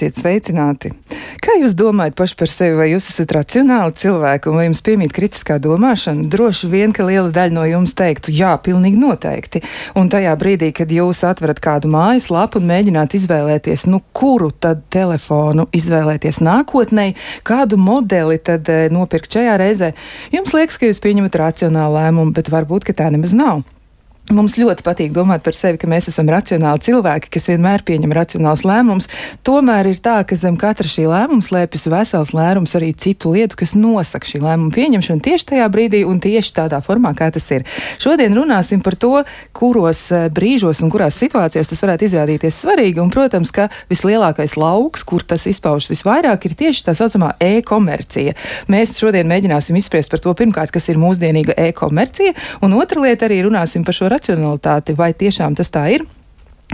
Esiet sveicināti! Kā jūs domājat paši par sevi, vai jūs esat racionāli cilvēki un vai jums piemīt kritiskā domāšana? Droši vien, ka liela daļa no jums teiktu, jā, pilnīgi noteikti. Un tajā brīdī, kad jūs atverat kādu mājaslapu un mēģināt izvēlēties, nu, kuru tad telefonu izvēlēties nākotnē, kādu modeli tad e, nopirkt šajā reizē, jums liekas, ka jūs pieņemat racionālu lēmumu, bet varbūt, ka tā nemaz nav. Mums ļoti patīk domāt par sevi, ka mēs esam racionāli cilvēki, kas vienmēr pieņem racionālus lēmumus. Tomēr ir tā, ka zem katra šī lēmuma slēpjas vesels lērums arī citu lietu, kas nosaka šī lēmuma pieņemšanu tieši tajā brīdī un tieši tādā formā, kā tas ir. Šodien runāsim par to, kuros eh, brīžos un kurās situācijās tas varētu izrādīties svarīgi. Un, protams, ka vislielākais lauks, kur tas izpaužas visvairāk, ir tieši tā saucamā e-komercija. Mēs šodien mēģināsim izspriest par to, pirmkārt, kas ir mūsdienīga e-komercija, un otra lieta arī runāsim par šo racionālu racionalitāti, vai tiešām tas tā ir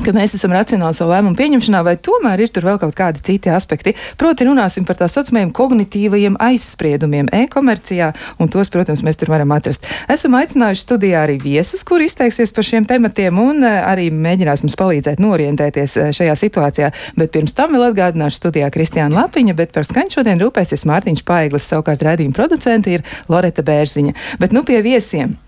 ka mēs esam racionāli savu lēmumu pieņemšanā, vai tomēr ir tur vēl kaut kādi citi aspekti. Proti, runāsim par tā saucamajiem kognitīvajiem aizspriedumiem e-komercijā, un tos, protams, mēs tur varam atrast. Esam aicinājuši studijā arī viesus, kur izteiksies par šiem tematiem, un eh, arī mēģinās mums palīdzēt norientēties eh, šajā situācijā. Bet pirms tam vēl atgādināšu studijā Kristiāna Lapiņa, bet par skaņu šodien rūpēsies Mārtiņš Paiglis, savukārt redzījuma producenti ir Loreta Bērziņa. Bet nu pie viesiem.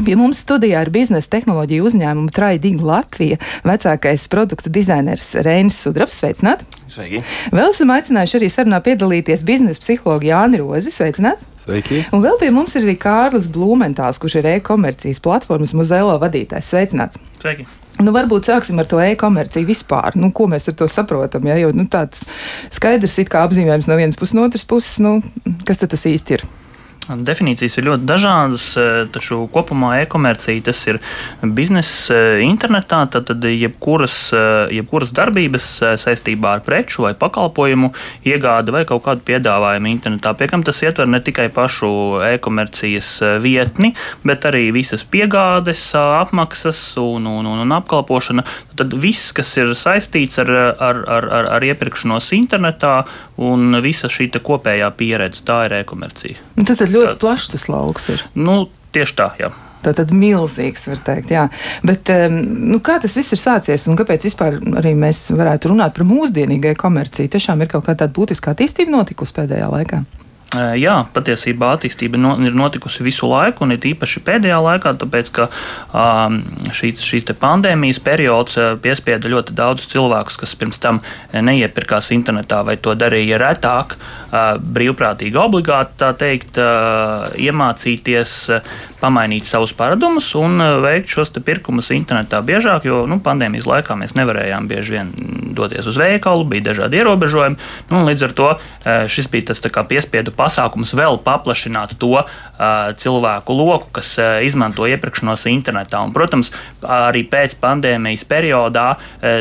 Pie mums studijā ir biznesa tehnoloģija uzņēmuma Traiding Latvija vecākais produktu dizainers Reinis Sudrabs. Sveicināt! Sveiki! Vēl esam aicinājuši arī sarunā piedalīties biznesa psihologu Jāni Rozi. Sveicināts! Sveiki! Un vēl pie mums ir arī Kārlis Blūmentāls, kurš ir e-komercijas platformas Muzelo vadītājs. Sveicināts! Sveiki! Nu, varbūt sāksim ar to e-komerciju vispār. Nu, ko mēs ar to saprotam? Ja? Jo nu, tāds skaidrs apzīmējums no vienas puses, no otras puses, nu, kas tad tas īsti ir? Definīcijas ir ļoti dažādas, e, taču kopumā e-komercija tas ir biznesa e, internetā. Tad jebkuras, e, jebkuras darbības saistībā ar preču vai pakalpojumu iegādi vai kaut kādu piedāvājumu internetā. Piekam tas ietver ne tikai pašu e-komercijas vietni, bet arī visas piegādes, apmaksas un, un, un, un apkalpošana. Tad viss, kas ir saistīts ar, ar, ar, ar, ar iepirkšanos internetā un visa šī kopējā pieredze, tā ir e-komercija. Tad ļoti tā, plašs tas lauks ir. Nu, tieši tā, jā. Tā tad milzīgs, var teikt, jā. Bet nu, kā tas viss ir sācies un kāpēc vispār arī mēs varētu runāt par mūsdienīgai komerciju? Tiešām ir kaut kāda būtiska attīstība notikusi pēdējā laikā. Jā, patiesībā attīstība no, ir notikusi visu laiku, un it īpaši pēdējā laikā, tāpēc ka um, šīs, šīs pandēmijas periods piespieda ļoti daudzus cilvēkus, kas pirms tam neiepirkās internetā vai to darīja retāk, uh, brīvprātīgi, obligāti, tā teikt, uh, iemācīties pamainīt savus paradumus un uh, veikt šos pirkumus internetā biežāk, jo nu, pandēmijas laikā mēs nevarējām bieži vien doties uz veikalu, bija dažādi ierobežojumi. Nu, līdz ar to uh, šis bija tas piespiedu pasākums vēl paplašināt to uh, cilvēku loku, kas izmanto iepirkšanos internetā. Un, protams, arī pēc pandēmijas periodā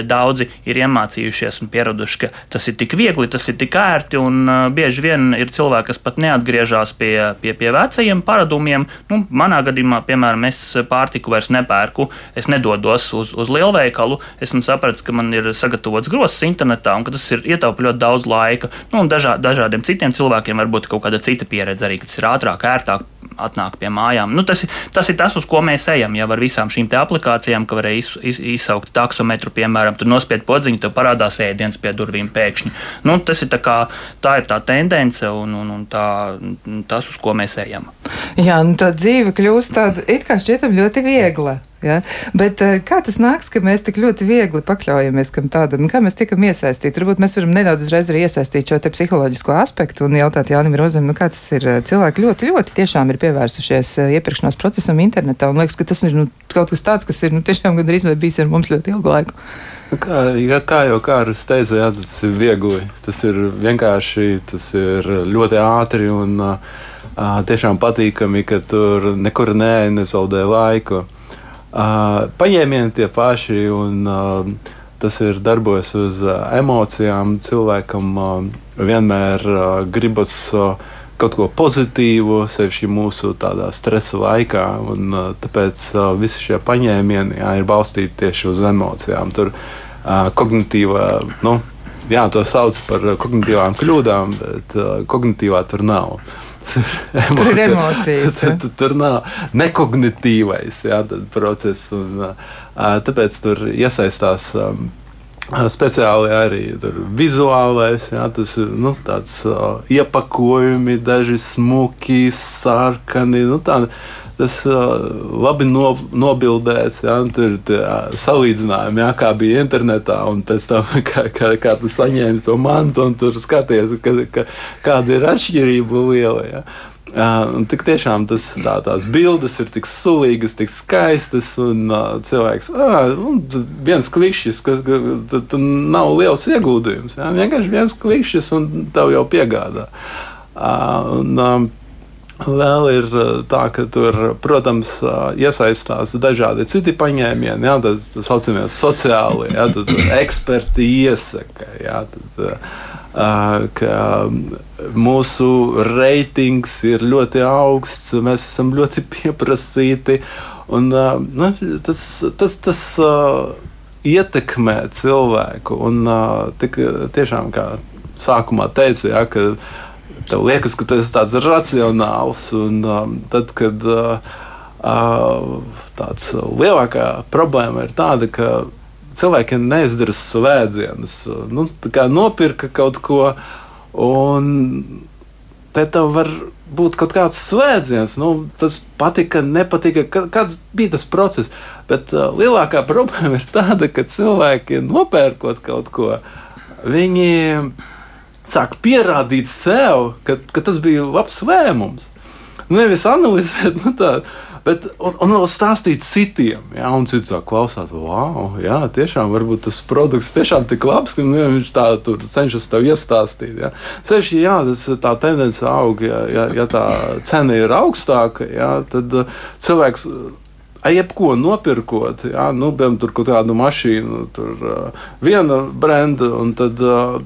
daudzi ir iemācījušies un pieraduši, ka tas ir tik viegli, tas ir tik ērti, un bieži vien ir cilvēki, kas pat neatgriežas pie, pie, pie vecajiem paradumiem. Nu, man manā gadījumā, piemēram, es pārtiku vairs nepērku, es nedodos uz, uz lielveikalu. Esmu sapratis, ka man ir sagatavots grozs internetā un ka tas ir ietaupa ļoti daudz laika. Nu, dažā, dažādiem citiem cilvēkiem var būt kaut kāda cita pieredze arī, kas ir ātrāk, ērtāk atnāk pie mājām. Nu, tas, tas ir tas, uz ko mēs ejam. Jau ar visām šīm aplikācijām, ka varēja iz, iz, izsaukt taksometru, piemēram, tur nospied podziņu, tev parādās ēdiens pie durvīm pēkšņi. Nu, tas ir tā, kā, tā ir tā tendence un, un, un tā, tas, uz ko mēs ejam. Jā, nu tā dzīve kļūst tāda it kā šķietam ļoti viegla. Ja? Bet eh, kā tas nāks, ka mēs tik ļoti viegli pakļaujamies kam tādam, kā mēs tiekam iesaistīti? Varbūt mēs varam nedaudz uzreiz arī iesaistīt šo te psiholoģisko aspektu un jautāt Jānim Rozam, nu kā tas ir. Eh, cilvēki ļoti, ļoti tiešām ir pievērsušies eh, iepirkšanās procesam internetā un liekas, ka tas ir nu, kaut kas tāds, kas ir nu, tiešām gandrīz vai bijis ar mums ļoti ilgu laiku. Nu, kā, ja, kā jau Kārs teica, jā, tas ir viegli. Tas ir vienkārši, tas ir ļoti ātri un uh, tiešām patīkami, ka tur nekur nē, nezaudē laiku. Paņēmieni tie paši, un tas ir darbojas uz emocijām. Cilvēkam vienmēr gribas kaut ko pozitīvu, sevišķi mūsu tādā stresa laikā. Un, tāpēc visi šie paņēmieni jā, ir balstīti tieši uz emocijām. Tur kognitīvā, nu, jā, to sauc par kognitīvām kļūdām, bet kognitīvā tur nav. Tur ir emocijas. Ja? tur, tur nav nekognitīvais ja, process. Un, tāpēc tur iesaistās Speciāli arī vizuālais, jā, tas ir nu, tāds uh, iepakojumi, daži smuki, sarkani. Nu, tā, tas uh, labi no, nobildēts. Ja, tur salīdzinājumi, ja, kā bija internetā, un pēc tam, kā, kā, kā tu saņēmi to mantu, un tur skaties, ka, ka, kāda ir atšķirība liela. Ja. Uh, tik tiešām tas, tā, tās bildes ir tik sulīgas, tik skaistas, un uh, cilvēks ah, viens klikšķis, ka, ka, ka, ka nav liels ieguldījums. Ja? Vienkārši viens klikšķis, un tev jau piegādā. Uh, un, um, Vēl ir tā, ka tur, protams, iesaistās dažādi citi paņēmieni, jā, tas tā saucamie sociāli, jā, tad eksperti iesaka. Jā, tad, ka mūsu reitings ir ļoti augsts, mēs esam ļoti pieprasīti. Un, nu, tas tas, tas ietekmē cilvēku. Un, tik, tiešām, kā sākumā teicu, ja, ka tev liekas, ka tu esi tāds racionāls. Un, tad, kad tāds lielākā problēma ir tāda, ka cilvēkiem neizdara svētdienas. Nu, kā nopirka kaut ko, un te tev var būt kaut kāds slēdziens. Nu, tas patika, nepatika. Kāds bija tas process? Bet uh, lielākā problēma ir tāda, ka cilvēki nopērkot kaut ko, viņi sāk pierādīt sev, ka, ka tas bija labs lēmums. Nevis analizēt, nu, tā, Bet, un, un vēl stāstīt citiem, ja, un citi klausās, wow, jā, tiešām varbūt tas produkts tiešām tik labs, ka nu, viņš tā cenšas tev iestāstīt. Ja. Sevišķi, ja tas, tā tendence aug, ja, ja, ja tā cena ir augstāka, ja, tad uh, cilvēks. Jebko nopirkot, ja, nu, piemēram, tur kaut kādu mašīnu, tur uh, viena brenda, un tad uh,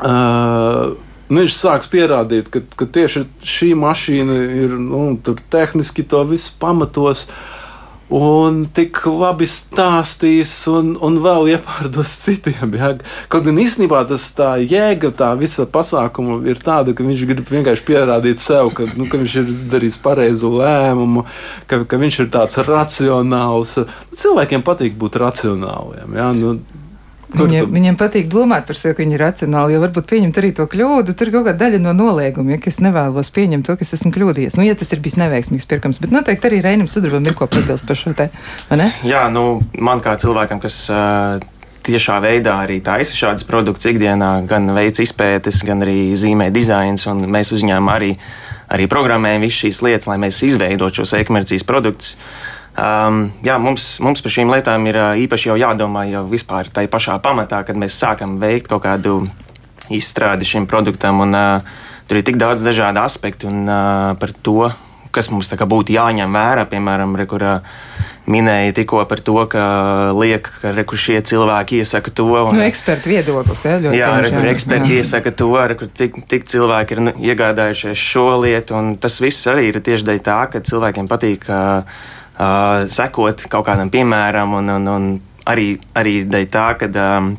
uh, viņš sāks pierādīt, ka, ka tieši šī mašīna ir nu, tehniski to visu pamatos. Un tik labi stāstīs, un, un vēl iepārdos citiem. Ja? Kaut gan īstenībā tas tā jēga, tā visa pasākuma ir tāda, ka viņš grib vienkārši pierādīt sev, ka, nu, ka viņš ir izdarījis pareizo lēmumu, ka, ka viņš ir tāds racionāls. Cilvēkiem patīk būt racionāliem. Ja? Nu, Viņiem, viņiem patīk domāt par sevi, ka viņi ir racionāli, jo varbūt pieņemt arī to kļūdu. Tur kaut kāda daļa no nolieguma, ja es nevēlos pieņemt to, ka es esmu kļūdījies. Nu, ja tas ir bijis neveiksmīgs pirkums, bet noteikti arī Reinam Sudrabam ir ko piebilst par šo te. Jā, nu, man kā cilvēkam, kas. Uh, tiešā veidā arī taisa šādas produktus ikdienā, gan veids izpētes, gan arī zīmē dizains. Mēs uzņēmām arī, arī programmējam visas šīs lietas, lai mēs izveidotu šos e-komercijas produktus. Uh, Um, jā, mums, mums par šīm lietām ir uh, īpaši jau jādomā jau vispār tajā pašā pamatā, kad mēs sākam veikt kaut kādu izstrādi šim produktam. Un, uh, tur ir tik daudz dažādu aspektu un, uh, par to, kas mums būtu jāņem vērā. Piemēram, re, kur, uh, minēja tikko par to, ka liek, ka reku šie cilvēki iesaka to. Un, nu, eksperti viedoklis, ja, ļoti. Jā, reku eksperti jā. iesaka to, reku tik, tik cilvēki ir nu, iegādājušies šo lietu, un tas viss arī ir tieši dēļ tā, ka cilvēkiem patīk. Uh, uh, sekot kaut kādam piemēram, un, un, un arī, arī dēļ tā, ka um,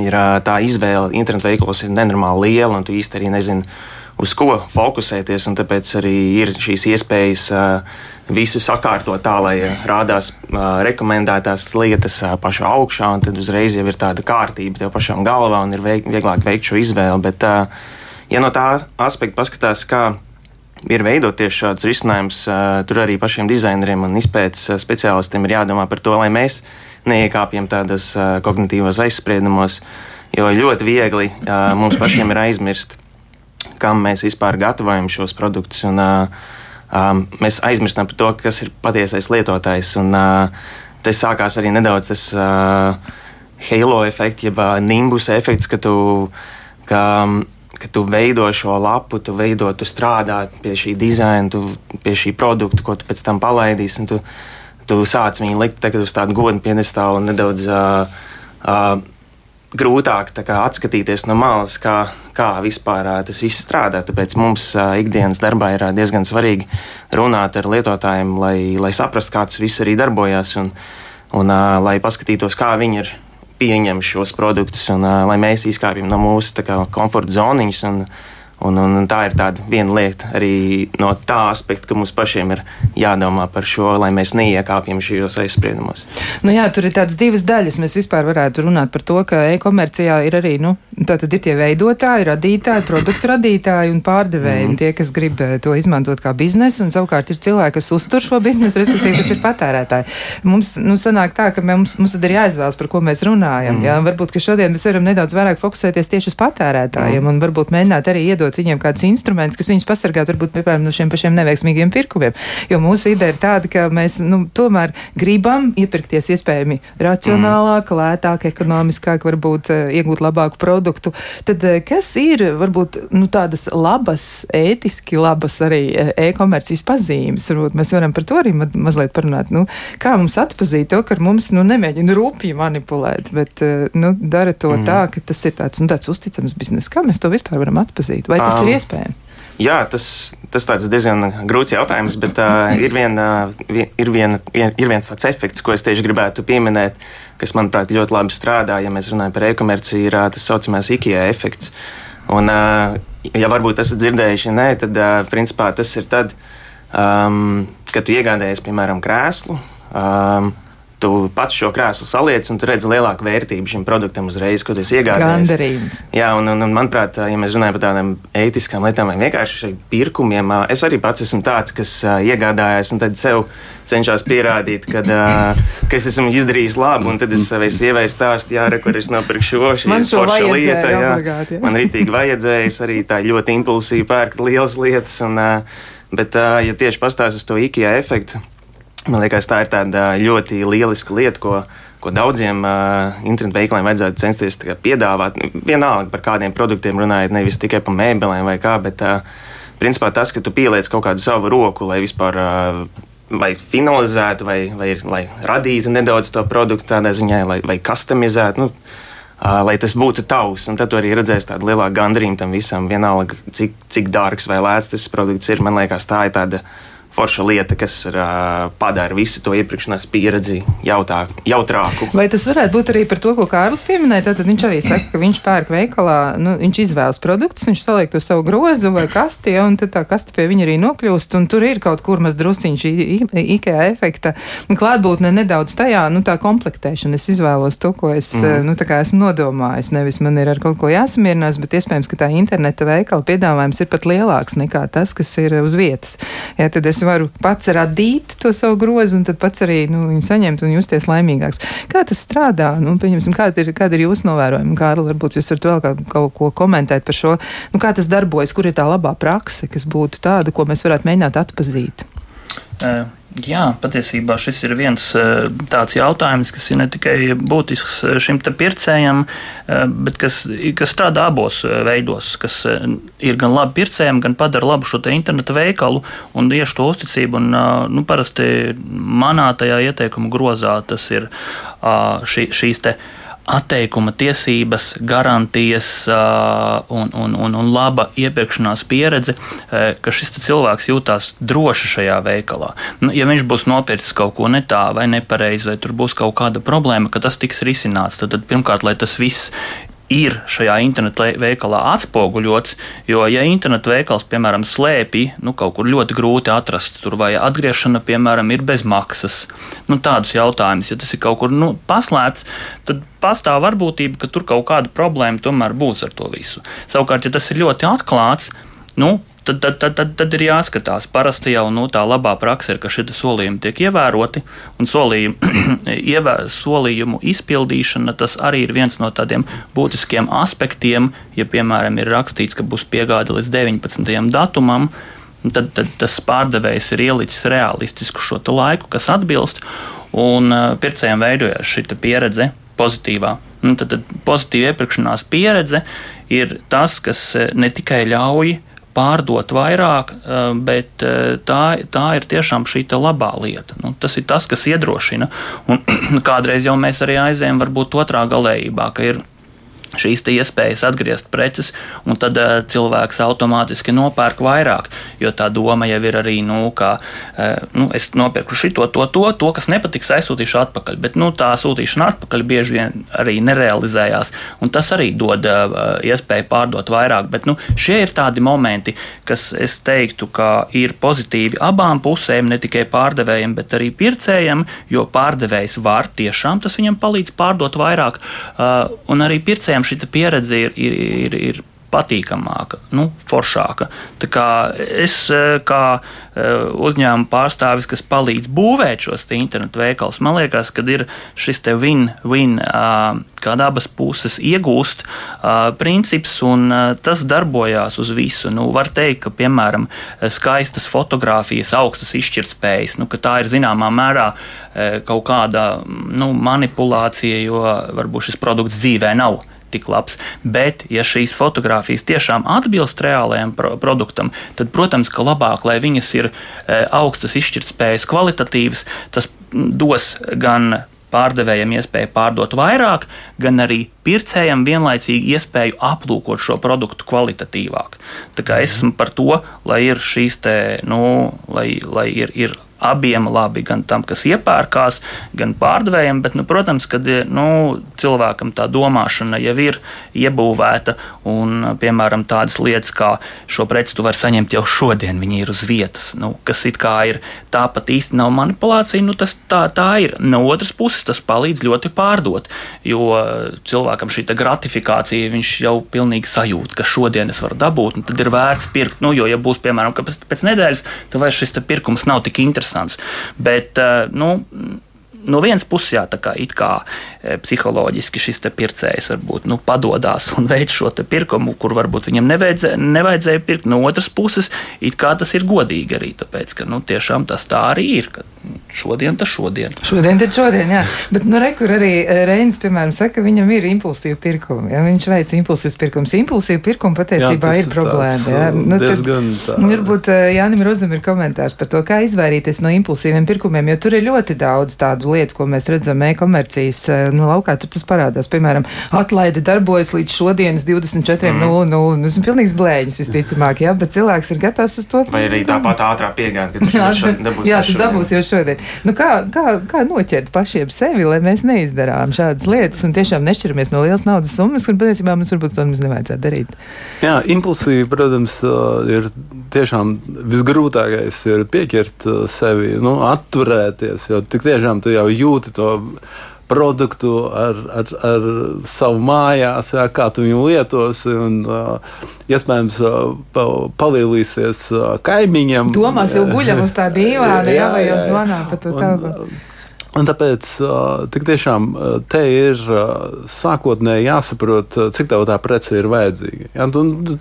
ir uh, tā izvēle internetu veikalos ir nenormāli liela, un tu īsti arī nezini, uz ko fokusēties. Tāpēc arī ir šīs iespējas uh, visu sakārtot tā, lai rādās uh, rekomendētās lietas uh, pašā augšā, un tad uzreiz jau ir tāda kārtība tev pašam galvā un ir vieglāk veikt šo izvēli. Bet, uh, ja no tā aspekta paskatās, kā ir veidot tieši šādus risinājumus. Tur arī pašiem dizaineriem un izpētes speciālistiem ir jādomā par to, lai mēs neiekāpjam tādos kognitīvos aizspriedumos, jo ļoti viegli mums pašiem ir aizmirst, kam mēs vispār gatavojam šos produktus. Un, mēs aizmirstam par to, kas ir patiesais lietotājs. Un, tas sākās arī nedaudz tas halo efekts, jeb nimbus efekts, ka tu. Ka, ka tu veido šo lapu, tu veido, tu strādā pie šī dizaina, tu, pie šī produkta, ko tu pēc tam palaidīsi. Tu, tu sāc viņu likt uz tādu godinu piedestālu un nedaudz uh, uh, grūtāk kā, atskatīties no malas, kā, kā vispār uh, tas viss strādā. Tāpēc mums uh, ikdienas darbā ir uh, diezgan svarīgi runāt ar lietotājiem, lai, lai saprastu, kā tas viss arī darbojas un, un uh, lai paskatītos, kā viņi ir pieņem šos produktus, un uh, lai mēs izkāpjam no mūsu kā, komforta zoniņas un, Un, un, un tā ir viena lieta arī no tā aspekta, ka mums pašiem ir jādomā par šo, lai mēs neiekāpjam šajos aizspriedumos. Nu jā, tur ir tādas divas daļas. Mēs vispār varētu runāt par to, ka e-komercijā ir arī nu, ir tie veidotāji, radītāji, produktu radītāji un pārdevēji. Mm. Un tie, kas grib eh, to izmantot kā biznesu, un savukārt ir cilvēki, kas uztur šo biznesu, respektīvi, kas ir patērētāji. Mums nu, sanāk tā, ka mums, mums tad ir jāizvēlas, par ko mēs runājam. Mm. Jā? Varbūt, ka šodien mēs varam nedaudz vairāk fokusēties tieši uz patērētājiem mm. un varbūt mēģināt arī iedot iedot viņiem kādus instrumentus, kas viņus pasargātu varbūt piemēram no šiem pašiem neveiksmīgiem pirkumiem. Jo mūsu ideja ir tāda, ka mēs nu, tomēr gribam iepirkties iespējami racionālāk, mm. lētāk, ekonomiskāk, varbūt uh, iegūt labāku produktu. Tad uh, kas ir varbūt nu, tādas labas, ētiski labas arī uh, e-komercijas pazīmes? Varbūt mēs varam par to arī ma mazliet parunāt. Nu, kā mums atpazīt to, ka mums nu, nemēģina rūpīgi manipulēt, bet nu, dara to mm. tā, ka tas ir tāds, nu, tāds uzticams bizness. Kā mēs to vispār varam atpazīt? Vai tas um, ir iespējams? Jā, tas, tas ir diezgan grūts jautājums, bet uh, ir, vien, uh, ir, vien, vien, ir viens tāds efekts, ko es tieši gribētu pieminēt, kas, manuprāt, ļoti labi strādā, ja mēs runājam par e-komerciju, ir uh, tas saucamais IKEA efekts. Un, uh, ja varbūt esat dzirdējuši, nē, tad uh, principā tas ir tad, um, kad tu iegādājies, piemēram, krēslu. Um, tu pats šo krēslu saliec, un tu redzi lielāku vērtību šim produktam uzreiz, ko tas iegādājies. Gandarījums. Jā, un, un, un manuprāt, ja mēs runājam par tādām ētiskām lietām vai vienkārši pirkumiem, es arī pats esmu tāds, kas iegādājās un tad sev cenšas pierādīt, kad, ka es esmu izdarījis labu, un tad es savai sievai stāstu, jā, re, kur es nopirku šo, šī forša lieta. Jā. Obligāti, jā. Man rītīgi vajadzēja, es arī tā ļoti impulsīvi pērkt lielas lietas, un, bet, ja tieši pastāst uz to IKEA efektu, Man liekas, tā ir tāda ļoti lieliska lieta, ko, ko daudziem uh, internetu veikaliem vajadzētu censties piedāvāt. Vienalga par kādiem produktiem runājot, nevis tikai par mēbelēm vai kā, bet uh, principā tas, ka tu pieliec kaut kādu savu roku, lai vispār. Uh, Lai finalizētu, vai, vai lai radītu nedaudz to produktu tādā ziņā, lai, vai customizētu, nu, uh, lai tas būtu tavs. Tad arī redzēsi tādu lielāku gandrību tam visam. Vienalga, cik, cik dārgs vai lēts tas produkts ir. Man liekas, tā ir tāda uh, forša lieta, kas ir, uh, padara visu to iepirkšanās pieredzi jautā, jautrāku. Vai tas varētu būt arī par to, ko Kārlis pieminēja? Tad viņš arī saka, ka viņš pērk veikalā, nu, viņš izvēlas produktus, viņš saliek to savu grozu vai kasti, ja, un tad tā kaste pie viņa arī nokļūst, un tur ir kaut kur maz drusciņš IKEA efekta klātbūtne nedaudz tajā, nu, tā komplektēšana. Es izvēlos to, ko es, mm. nu, tā kā esmu nodomājis. Nevis man ir ar kaut ko jāsamierinās, bet iespējams, ka tā interneta veikala piedāvājums ir pat lielāks nekā tas, kas ir uz vietas. Ja, tad es varu pats radīt to savu grozu un tad pats arī nu, viņu saņemt un justies laimīgāks. Kā tas strādā? Nu, pieņemsim, kāda ir, kāda ir jūsu novērojuma? Kārli, varbūt jūs varat vēl kaut, kaut ko komentēt par šo, nu, kā tas darbojas, kur ir tā labā prakse, kas būtu tāda, ko mēs varētu mēģināt atpazīt. Uh. Jā, patiesībā šis ir viens eh, tāds jautājums, kas ir ne tikai būtisks eh, šim pircējam, eh, bet kas, kas strādā abos veidos, kas ir gan labi pircējam, gan padara labu šo internetu veikalu un tieši to uzticību. Un, nu, parasti manā tajā ieteikumu grozā tas ir šī, šīs te atteikuma tiesības, garantijas uh, un, un, un, un laba iepirkšanās pieredze, uh, ka šis cilvēks jūtās droši šajā veikalā. Nu, ja viņš būs nopircis kaut ko ne tā vai nepareizi, vai tur būs kaut kāda problēma, ka tas tiks risināts, tad, tad pirmkārt, lai tas viss ir šajā internetu veikalā atspoguļots. Jo, ja internetu veikals, piemēram, slēpj, nu, kaut kur ļoti grūti atrast, tur vai atgriešana, piemēram, ir bez maksas, nu, tādus jautājumus, ja tas ir kaut kur nu, paslēpts, tad pastāv varbūtība, ka tur kaut kāda problēma tomēr būs ar to visu. Savukārt, ja tas ir ļoti atklāts, nu, tad, tad, tad, tad, tad ir jāskatās. Parasti jau nu, tā labā praksa ir, ka šie solījumi tiek ievēroti, un solījumu, ievēr, solījumu izpildīšana tas arī ir viens no tādiem būtiskiem aspektiem. Ja, piemēram, ir rakstīts, ka būs piegāde līdz 19. datumam, tad, tad tas pārdevējs ir ielicis realistisku šo laiku, kas atbilst, un uh, pircējiem veidojas šī pieredze pozitīvā. Un tad, tad pozitīva iepirkšanās pieredze ir tas, kas uh, ne tikai ļauj pārdot vairāk, eh, bet eh, tā, tā ir tiešām šī labā lieta. Nu, tas ir tas, kas iedrošina. Un kādreiz jau mēs arī aizējām varbūt otrā galējībā, ka ir šīs iespējas atgriezt preces, un tad uh, cilvēks automātiski nopērk vairāk. Jo tā doma jau ir arī, nu, ka uh, nu, es nopirku šo, to, to, to, kas nepatiks, aizsūtīšu atpakaļ. Bet nu, tā sūtīšana atpakaļ bieži vien arī nerealizējās, un tas arī dod uh, iespēju pārdot vairāk. Bet nu, šie ir tādi momenti, kas, es teiktu, ir pozitīvi abām pusēm, ne tikai pārdevējiem, bet arī pircējiem, jo pārdevējs var tiešām tas viņam palīdz pārdot vairāk, uh, un arī pircējiem tiešām šī pieredze ir, ir, ir, ir patīkamāka, nu, foršāka. Tā kā es, e, kā e, uzņēmuma pārstāvis, kas palīdz būvēt šos internetu veikalus, man liekas, ka ir šis win-win, kad abas puses iegūst princips, un tas darbojās uz visu. Nu, var teikt, ka, piemēram, skaistas fotografijas, augstas izšķirtspējas, nu, tā ir zināmā mērā e, kaut kāda nu, manipulācija, jo varbūt šis produkts dzīvē nav tik labs. Bet, ja šīs fotogrāfijas tiešām atbilst reālajam pro produktam, tad, protams, ka labāk, lai viņas ir e, augstas izšķirtspējas, kvalitatīvas, tas dos gan pārdevējiem iespēju pārdot vairāk, gan arī pircējiem vienlaicīgi iespēju aplūkot šo produktu kvalitatīvāk. Tā kā es esmu par to, lai ir šīs te, nu, lai, lai ir, ir abiem labi, gan tam, kas iepērkās, gan pārdevējiem. Bet, nu, protams, ka nu, cilvēkam tā domāšana jau ir iebūvēta, un, piemēram, tādas lietas kā šo preci tu vari saņemt jau šodien, viņi ir uz vietas, nu, kas it kā ir tāpat īsti nav manipulācija, nu, tas tā, tā ir. No otras puses, tas palīdz ļoti pārdot, jo cilvēkam šī gratifikācija, viņš jau pilnīgi sajūt, ka šodien es varu dabūt, un tad ir vērts pirkt. Nu, jo, ja būs, piemēram, pēc nedēļas, tad vairs šis pirkums nav tik interesants interesants. Bet, eh, nu, no vienas puses, jā, tā kā, kā e, psiholoģiski šis pircējs varbūt nu, padodas un veids šo pirkumu, kur varbūt viņam nevajadzēja, nevajadzēja pirkt. No otras puses, tas ir godīgi arī, tāpēc, ka nu, tiešām tas tā arī ir. Šodien tas šodien. Šodien tas šodien, jā. Bet, nu, re, kur arī e, Reinis, piemēram, saka, viņam ir impulsīva pirkuma. Ja? Viņš veic impulsīvas pirkumus. Impulsīva pirkuma patiesībā jā, ir problēma. Jā. Nu, tad, tā. Varbūt e, Jānim Rozam ir komentārs par to, kā izvairīties no impulsīviem pirkumiem, jo tur ir ļoti daudz tādu lietu, ko mēs redzam e-komercijas eh, nu, laukā. Tur tas parādās, piemēram, atlaide darbojas līdz šodienas 24.00. Mm. Nu, nu, tas ir pilnīgs blēņas visticamāk, jā, bet cilvēks ir gatavs uz to. Vai arī tāpat ātrā piegāde, ka jā, dabūs jā, dabūs jau šodien. Nu, kā, kā, kā noķert pašiem sevi, lai mēs neizdarām šādas lietas un tiešām nešķiramies no lielas naudas summas, kur patiesībā mums varbūt to nevajadzētu darīt? Jā, impulsīvi, protams, ir tiešām visgrūtākais ir pieķert sevi, nu, atturēties, jo tik tiešām tu jau jūti to produktu ar, ar, ar savu mājās, jā, kā tu viņu lietos. Un, uh, iespējams, uh, palielīsies uh, kaimiņam. Domās jau guļam uz tā dīvāna, jā, jā, vai jau zvanā pa to tādu. Un tāpēc tiešām te ir sākotnēji jāsaprot, cik tev tā prece ir vajadzīga. Ja,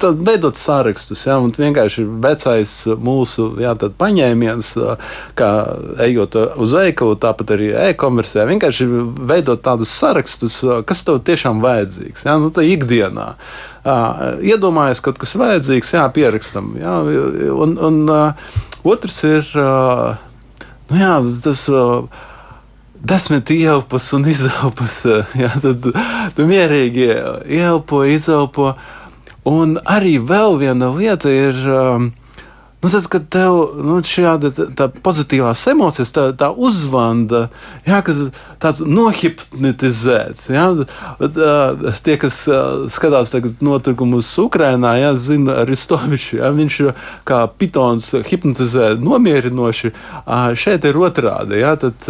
tad veidot sārakstus, ja, un vienkārši vecais mūsu ja, paņēmiens, kā ejot uz veikalu, tāpat arī e-komercijā, vienkārši veidot tādus sārakstus, kas tev tiešām vajadzīgs, ja, nu, ikdienā. Iedomājies, kaut kas vajadzīgs, jā, pierakstam. Jā, un, un otrs ir, nu jā, tas desmit ieelpas un izelpas. Jā, tad tu mierīgi ieelpo, izelpo. Un arī vēl viena lieta ir. Um, Nu, tad, kad tev nu, šāda tā, tā pozitīvās emocijas, tā, tā uzvanda, jā, kas tāds nohipnotizēts. Jā, uh, tie, kas skatās notikumus Ukrajinā, jā, zina Aristoviču, jā, viņš kā pitons hipnotizē nomierinoši. Šeit ir otrādi, jā, tad,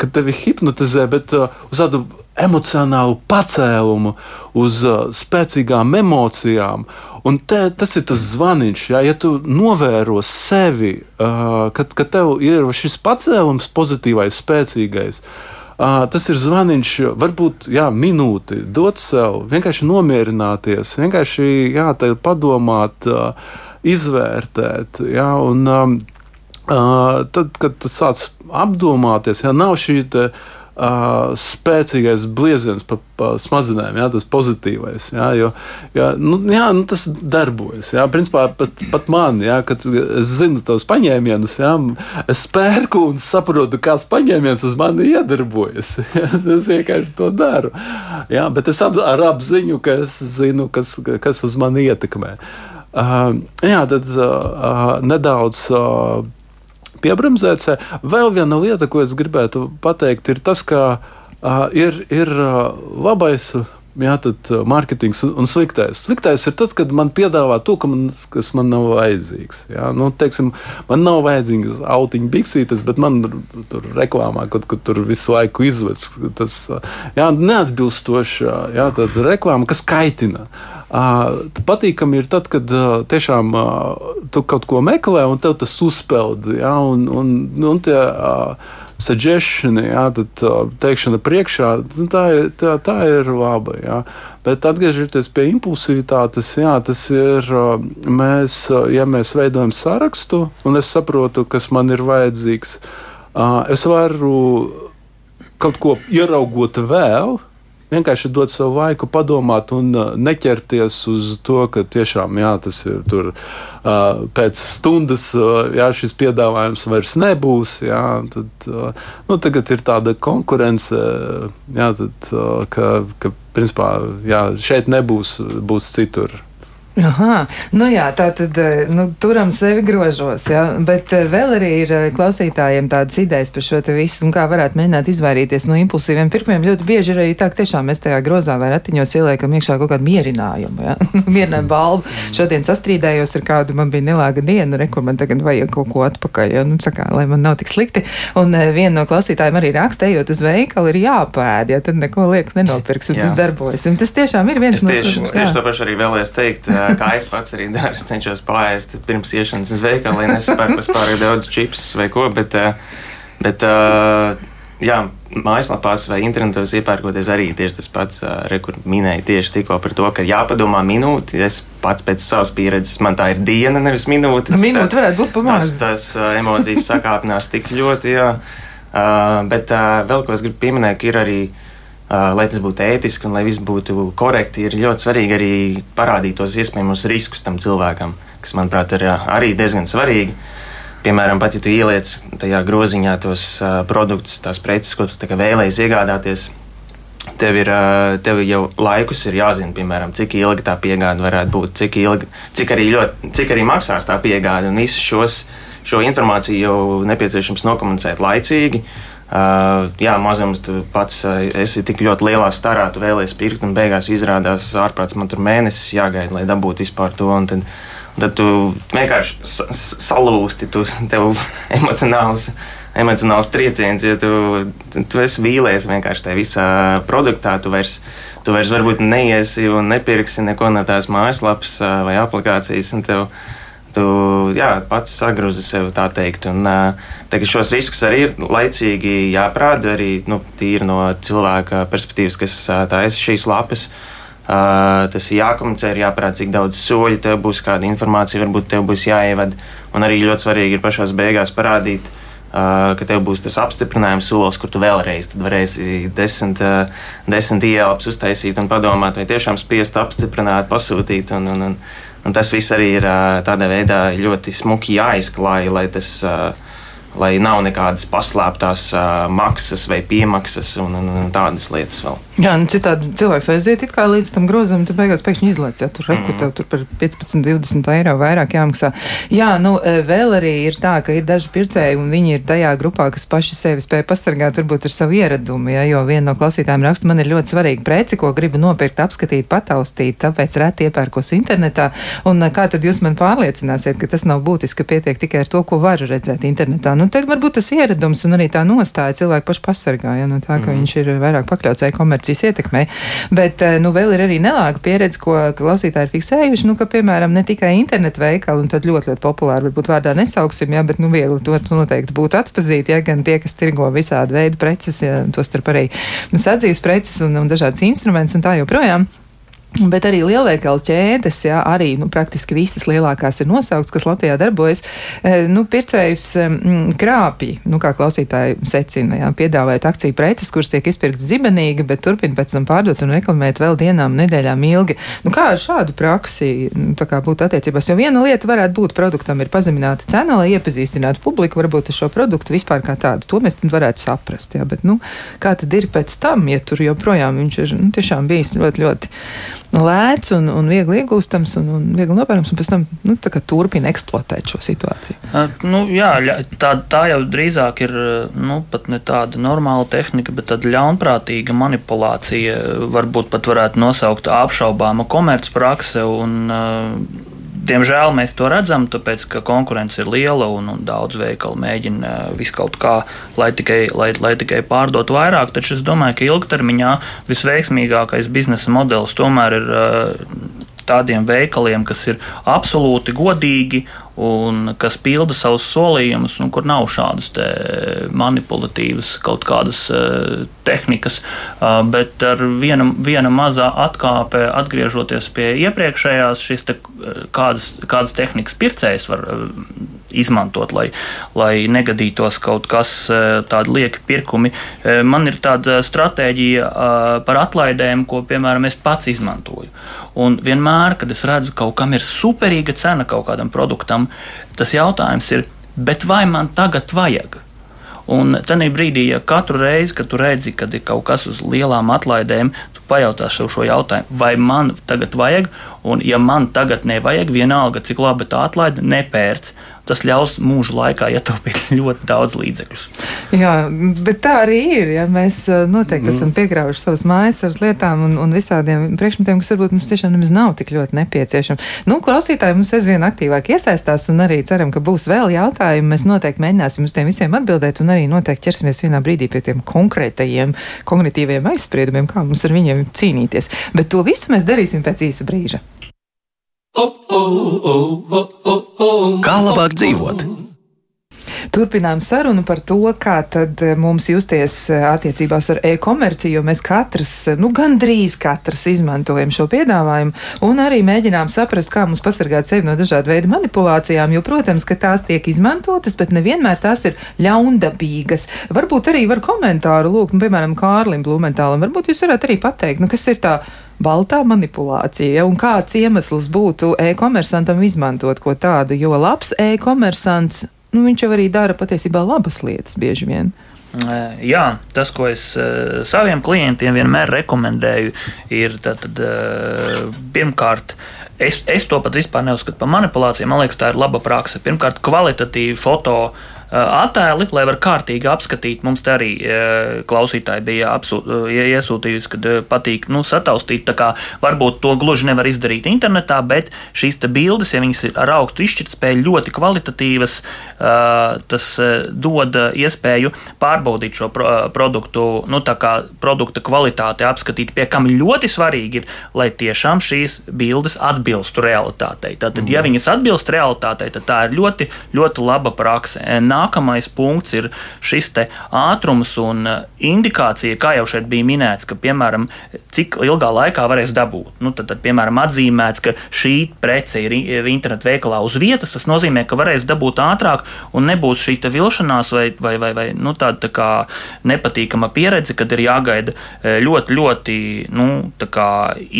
kad tevi hipnotizē, bet uz tādu emocionālu pacēlumu, uz uh, spēcīgām emocijām. Un te, tas ir tas zvaniņš, ja, ja tu novēro sevi, uh, kad, kad tev ir šis pacēlums, pozitīvais, spēcīgais. Uh, tas ir zvaniņš, varbūt jā, minūti, dot sev, vienkārši nomierināties, vienkārši jā, padomāt, uh, izvērtēt. Jā, un, um, uh, tad, kad tu sāc apdomāties, ja nav šī te, uh, uh, spēcīgais blieziens pa, pa smadzenēm, jā, tas pozitīvais. Jā, jo, jā, nu, jā, nu, tas darbojas. Jā, principā pat, pat man, jā, kad es zinu tos paņēmienus, jā, es pērku un saprotu, kāds paņēmiens uz mani iedarbojas. Jā, es vienkārši to daru. Jā, bet es ap, ar apziņu, ka es zinu, kas, kas uz mani ietekmē. Uh, jā, tad uh, nedaudz. Uh, piebremzēts. Vēl viena lieta, ko es gribētu pateikt, ir tas, ka uh, ir, ir uh, labais. Jā, tad uh, mārketings un sliktais. Sliktais ir tad, kad man piedāvā to, ka man, kas man nav vajadzīgs. Jā, nu, teiksim, man nav vajadzīgas autiņu biksītes, bet man tur reklāmā kaut kur tur visu laiku izveids. Tas jā, neatbilstoši jā, reklāma, kas kaitina. Uh, Patīkami ir tad, kad tiešām tu kaut ko meklē, un tev tas uzpeld. Ja, un, un, un tie, suggestion, jā, tad teikšana priekšā, nu, tā, ir, tā, tā ir laba. Jā. Bet atgriežoties pie impulsivitātes, jā, tas ir, mēs, ja mēs veidojam sarakstu, un es saprotu, kas man ir vajadzīgs, es varu kaut ko ieraugot vēl, vienkārši dot savu laiku, padomāt un uh, neķerties uz to, ka tiešām jā, tas ir tur. Uh, pēc stundas uh, jā, šis piedāvājums vairs nebūs. Jā, tad, nu, tagad ir tāda konkurence, jā, tad, ka, ka principā, jā, šeit nebūs būs citur. Aha, nu jā, tā tad eh, nu, turam sevi grožos, jā, bet eh, vēl arī ir eh, klausītājiem tādas idejas par šo te visu un kā varētu mēģināt izvairīties no impulsīviem pirkumiem. Ļoti bieži ir arī tā, ka tiešām mēs tajā grozā vai ratiņos ieliekam iekšā kaut kādu mierinājumu, jā, mierinājumu balvu. Šodien sastrīdējos ar kādu, man bija nelāga diena, re, kur man tagad vajag kaut ko atpakaļ, jā, nu, sakā, lai man nav tik slikti. Un viena no klausītājiem arī raksta, ejot uz veikalu, ir jāpēd, ja tad neko lieku nenopirks, un jā. tas darbojas. Un tas tiešām ir viens es no tieši, es tieši to pašu arī vēlējos teikt kā es pats arī daru. Es cenšos pāriest pirms iešanas uz veikalu, lai nesapērku pārāk daudz čipsus vai ko. Bet, bet jā, mājaslapās vai internetos iepērkoties arī tieši tas pats, re, kur minēja tieši tikko par to, ka jāpadomā minūti. Es pats pēc savas pieredzes, man tā ir diena, nevis minūte. Nu, minūte varētu būt pamazs. Tas, tas emocijas sakāpinās tik ļoti, jā. Uh, bet uh, vēl ko es gribu pieminēt, ir arī uh, lai tas būtu ētiski un lai viss būtu korekti, ir ļoti svarīgi arī parādīt tos iespējamos riskus tam cilvēkam, kas, manuprāt, ir arī diezgan svarīgi. Piemēram, pat ja tu ieliec tajā groziņā tos produktus, tās preces, ko tu vēlējies iegādāties, tev, ir, tev jau laikus ir jāzina, piemēram, cik ilga tā piegāde varētu būt, cik, ilga, cik, arī, ļoti, cik arī maksās tā piegāde. Un visu šos, šo informāciju jau nepieciešams nokomunicēt laicīgi. Uh, Uh, jā, mazums tu pats uh, esi tik ļoti lielā starā, tu vēlējies pirkt, un beigās izrādās ārprāts man tur mēnesis jāgaida, lai dabūtu vispār to. Un tad, un tad tu vienkārši salūsti, tu, tev emocionāls, emocionāls trieciens, jo tu, tu esi vīlies vienkārši tajā visā produktā. Tu vairs, tu vairs varbūt neiesi un nepirksi neko no tās mājaslapas uh, vai aplikācijas. Tev, tu jā, pats sagruzi sev tā teikt. Un, tā, šos riskus arī ir laicīgi jāprāda arī nu, no cilvēka perspektīvas, kas taisa šīs lapas. Uh, tas ir jākomunicē, ir jāparāda, cik daudz soļu tev būs, kāda informācija varbūt tev būs jāievada. Un arī ļoti svarīgi ir pašās beigās parādīt, uh, ka tev būs tas apstiprinājums solis, kur tu vēlreiz varēsi desmit, uh, desmit ielpas uztaisīt un padomāt, vai tiešām spiest apstiprināt, pasūtīt. Un, un, un, Un tas viss arī ir tādā veidā ļoti smuki jāizklāj, lai tas lai nav nekādas paslēptās uh, maksas vai piemaksas un, un, un tādas lietas vēl. Jā, nu citādi cilvēks aiziet it kā līdz tam grozam, tu beigās pēkšņi izlaiž, ja tur reku mm. tev tur par 15, 20 eiro vairāk jāmaksā. Jā, nu vēl arī ir tā, ka ir daži pircēji un viņi ir tajā grupā, kas paši sevi spēj pasargāt varbūt ar savu ieradumu, ja, jo viena no klausītājiem raksta, man ir ļoti svarīga preci, ko gribu nopirkt, apskatīt, pataustīt, tāpēc reti iepērkos internetā. Un kā tad jūs man pārliecināsiet, ka tas nav būtiski, ka pietiek tikai ar to, ko varu redzēt internetā? Nu, tad varbūt tas ieradums un arī tā nostāja cilvēku pašu pasargāja no tā, ka mm. viņš ir vairāk pakļauts e-komercijas ietekmē. Bet, eh, nu, vēl ir arī nelāga pieredze, ko klausītāji ir fiksējuši, nu, ka, piemēram, ne tikai internetu veikali, un tad ļoti, ļoti populāri, varbūt vārdā nesauksim, jā, bet, nu, viegli to noteikti būtu atpazīt, ja gan tie, kas tirgo visādi veidu preces, ja, to starp arī nu, sadzīves preces un, un dažādas instrumentus un tā joprojām Bet arī lielveikalu ķēdes, jā, arī nu, praktiski visas lielākās ir nosauktas, kas Latvijā darbojas. E, nu, pircējus mm, krāpji, nu, kā klausītāji secina, jā, piedāvājot akciju preces, kuras tiek izpirktas zibenīgi, bet turpina pēc tam pārdot un reklamēt vēl dienām, nedēļām ilgi. Nu, kā ar šādu praksi nu, būtu attiecībās? Jo viena lieta varētu būt produktam ir pazemināta cena, lai iepazīstinātu publiku varbūt ar šo produktu vispār kā tādu. To mēs varētu saprast. Jā, bet, nu, kā tad ir pēc tam, ja tur joprojām viņš ir nu, tiešām bijis ļoti, ļoti lēts un, un viegli iegūstams un, un viegli nopērams, un pēc tam nu, turpina eksploatēt šo situāciju. Uh, nu, jā, tā, tā jau drīzāk ir nu, ne tāda normāla tehnika, bet tāda ļaunprātīga manipulācija. Varbūt pat varētu nosaukt apšaubāma komercprakse. Un, uh, Diemžēl mēs to redzam, tāpēc ka konkurence ir liela un, un daudz veikalu mēģina visu kaut kā, lai tikai, lai, lai tikai pārdotu vairāk. Taču es domāju, ka ilgtermiņā visveiksmīgākais biznesa modelis tomēr ir tādiem veikaliem, kas ir absolūti godīgi un kas pilda savus solījumus, un kur nav šādas manipulatīvas kaut kādas uh, tehnikas, uh, bet ar viena, viena mazā atkāpe, atgriežoties pie iepriekšējās, šīs te, kādas, kādas tehnikas pircējs var izmantot, lai, lai negadītos kaut kas tāds lieki pirkumi. Man ir tāda stratēģija par atlaidēm, ko, piemēram, es pats izmantoju. Un vienmēr, kad es redzu, ka kaut kam ir superīga cena kaut kādam produktam, tas jautājums ir, vai man tagad vajag? Un tajā brīdī, ja katru reizi, kad tu redzi, kad ir kaut kas uz lielām atlaidēm, tu pajautā sev šo jautājumu, vai man tagad vajag, un ja man tagad nevajag, vienalga, cik labi tā atlaide, nepērc tas ļaus mūžu laikā ietaupīt ļoti daudz līdzekļus. Jā, bet tā arī ir. Ja? Mēs eh, noteikti mm. esam piekrāvuši savas mājas ar lietām un, un visādiem priekšmetiem, kas varbūt mums tiešām nemaz nav tik ļoti nepieciešami. Nu, klausītāji mums aizvien aktīvāk iesaistās un arī ceram, ka būs vēl jautājumi. Mēs noteikti mēģināsim uz tiem visiem atbildēt un arī noteikti ķersimies vienā brīdī pie tiem konkrētajiem kognitīviem aizspriedumiem, kā mums ar viņiem cīnīties. Bet to visu mēs darīsim pēc īsa brīža. Kā labāk dzīvot? Turpinām sarunu par to, kā tad eh, mums justies eh, attiecībās ar e-komerciju, jo mēs katrs, eh, nu gandrīz katrs izmantojam šo piedāvājumu un arī mēģinām saprast, kā mums pasargāt sevi no dažādu veidu manipulācijām, jo, protams, ka tās tiek izmantotas, bet nevienmēr tās ir ļaundabīgas. Varbūt arī var komentāru lūgt, nu, piemēram, Kārlim Blumentālam, varbūt jūs varētu arī pateikt, nu, kas ir tā baltā manipulācija, un kāds iemesls būtu e-komersantam izmantot ko tādu, jo labs e-komersants, nu, viņš jau arī dara patiesībā labas lietas bieži vien. Jā, tas, ko es saviem klientiem vienmēr rekomendēju, ir tātad, pirmkārt, es, es to pat vispār neuzskatu par manipulāciju. Man liekas, tā ir laba praksa. Pirmkārt, kvalitatīvi foto Eh, attēli, lai var kārtīgi apskatīt. Mums te arī eh, klausītāji bija apsū, eh, iesūtījusi, ka patīk nu, sataustīt. Varbūt to gluži nevar izdarīt internetā, bet šīs bildes, ja viņas ir ar augstu izšķirtspēju, ļoti kvalitatīvas, tas dod iespēju pārbaudīt šo produktu, nu, produkta kvalitāti, apskatīt, pie kam ļoti svarīgi ir, lai tiešām šīs bildes atbilstu realitātei. Tātad, ja mhm. viņas atbilst realitātei, tad tā ir ļoti, ļoti laba prakse nākamais punkts ir šis ātrums un eh, indikācija, kā jau šeit bija minēts, ka, piemēram, cik ilgā laikā varēs dabūt. Nu, tad, tad, piemēram, atzīmēts, ka šī prece ir internetu veikalā uz vietas, tas nozīmē, ka varēs dabūt ātrāk un nebūs šī vilšanās vai, vai, vai, vai nu, tāda tā nepatīkama pieredze, kad ir jāgaida eh, ļoti, ļoti nu,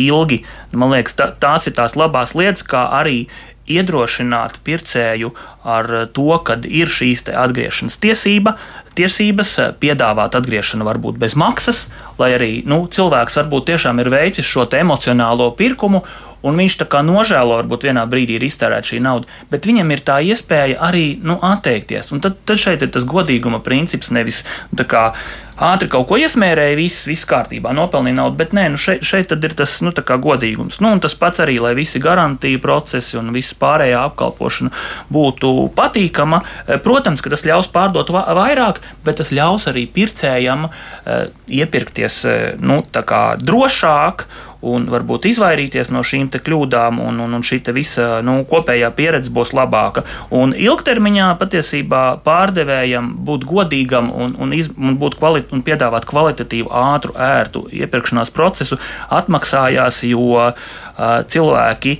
ilgi. Man liekas, tā, tās ir tās labās lietas, kā arī iedrošināt pircēju ar to, ka ir šīs atgriešanas tiesība, tiesības, piedāvāt atgriešanu varbūt bez maksas, lai arī nu, cilvēks varbūt tiešām ir veicis šo emocionālo pirkumu. Un viņš tā kā nožēlo, varbūt vienā brīdī ir iztērēta šī nauda, bet viņam ir tā iespēja arī nu, atteikties. Un tad, tad šeit ir tas godīguma princips, nevis nu, kā, ātri kaut ko iesmērēja, viss, viss kārtībā, nopelnīja naudu, bet nē, nu šeit, šeit ir tas nu, godīgums. Nu, tas pats arī, lai visi garantija procesi un viss pārējā apkalpošana būtu patīkama. Eh, protams, ka tas ļaus pārdot vairāk, bet tas ļaus arī pircējam uh, iepirkties uh, nu, drošāk un varbūt izvairīties no šīm kļūdām, un, un, un šī visa nu, kopējā pieredze būs labāka. Un ilgtermiņā patiesībā pārdevējam būt godīgam un, un, iz, un, kvalit, un piedāvāt kvalitatīvu, ātru, ērtu iepirkšanās procesu atmaksājās, jo uh, cilvēki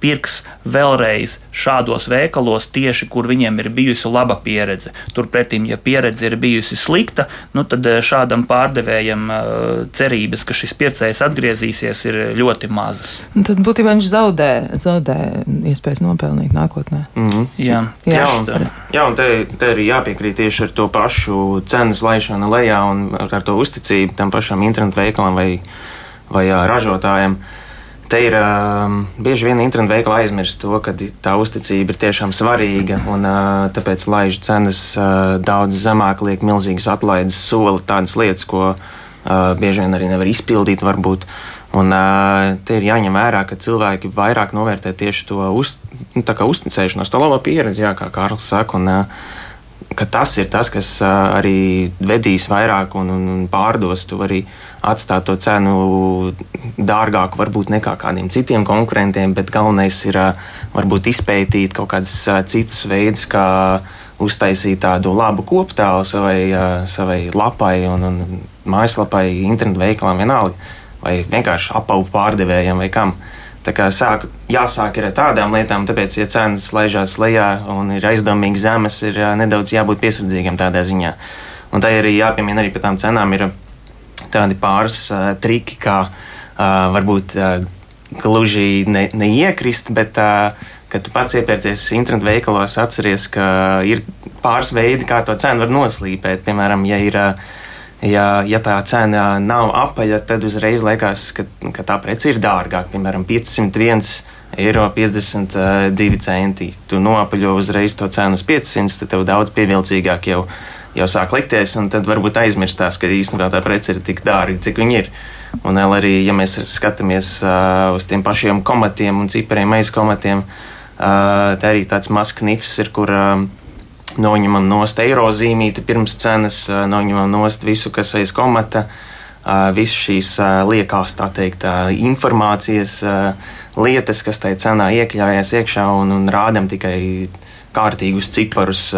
pirks vēlreiz šādos veikalos, tieši kur viņiem ir bijusi laba pieredze. Turpretī, ja pieredze ir bijusi slikta, nu tad eh, šādam pārdevējam eh, cerības, ka šis pircējs atgriezīsies, ir ļoti mazas. Un tad būtībā viņš zaudē, zaudē iespējas nopelnīt nākotnē. Mm -hmm. Jā, jā, un, jā, un te, te arī jāpiekrīt tieši ar to pašu cenas laišanu lejā un ar to uzticību tam pašam internetu veikalam vai, vai jā, ražotājiem. Uh, Te ir uh, bieži vien internetu veikala aizmirst to, ka tā uzticība ir tiešām svarīga, un uh, tāpēc laiž cenas uh, daudz zemāk, liek milzīgas atlaides, soli tādas lietas, ko uh, bieži vien arī nevar izpildīt. Varbūt. Un, uh, te ir jāņem vērā, ka cilvēki vairāk novērtē tieši to uz, nu, uzticēšanos, to labo pieredzi, jā, kā Kārlis saka. Un, uh, ka tas ir tas, kas arī vedīs vairāk un, un pārdos. Tu vari atstāt to cenu dārgāku, varbūt nekā kādiem citiem konkurentiem, bet galvenais ir varbūt izpētīt kaut kādus citus veidus, kā uztaisīt tādu labu koptēlu savai, savai lapai un, un mājaslapai, internetu veikalam vienalga, vai vienkārši apavu pārdevējiem vai kam. Uh, Tā kā sāk, jāsāk ar tādām lietām, tāpēc, ja cenas laižās lejā un ir aizdomīgi zemes, ir nedaudz jābūt piesardzīgam tādā ziņā. Un tā arī jāpiemina arī par tām cenām ir tādi pāris uh, triki, kā uh, varbūt uh, gluži ne, neiekrist, bet uh, kad tu pats iepērcies internetu veikalos, atceries, ka ir pāris veidi, kā to cenu var noslīpēt. Piemēram, ja ir uh, Ja, ja tā cena nav apaļa, tad uzreiz liekas, ka, ka tā prece ir dārgāka. Piemēram, 501 eiro 52 centi. Tu noapaļo uzreiz to cenu uz 500, tad tev daudz pievilcīgāk jau, jau sāk likties, tad varbūt aizmirstās, ka īstenībā tā prece ir tik dārga, cik viņa ir. Un arī, ja mēs skatāmies uh, uz tiem pašiem komatiem un cipariem aizkomatiem, uh, tā arī tāds mazs knifs ir, kur uh, noņemam nost eiro zīmīti pirms cenas, noņemam nost visu, kas aiz komata, visas šīs liekās, tā teikt, informācijas lietas, kas tajā cenā iekļāvās iekšā un, un rādam tikai kārtīgus ciparus.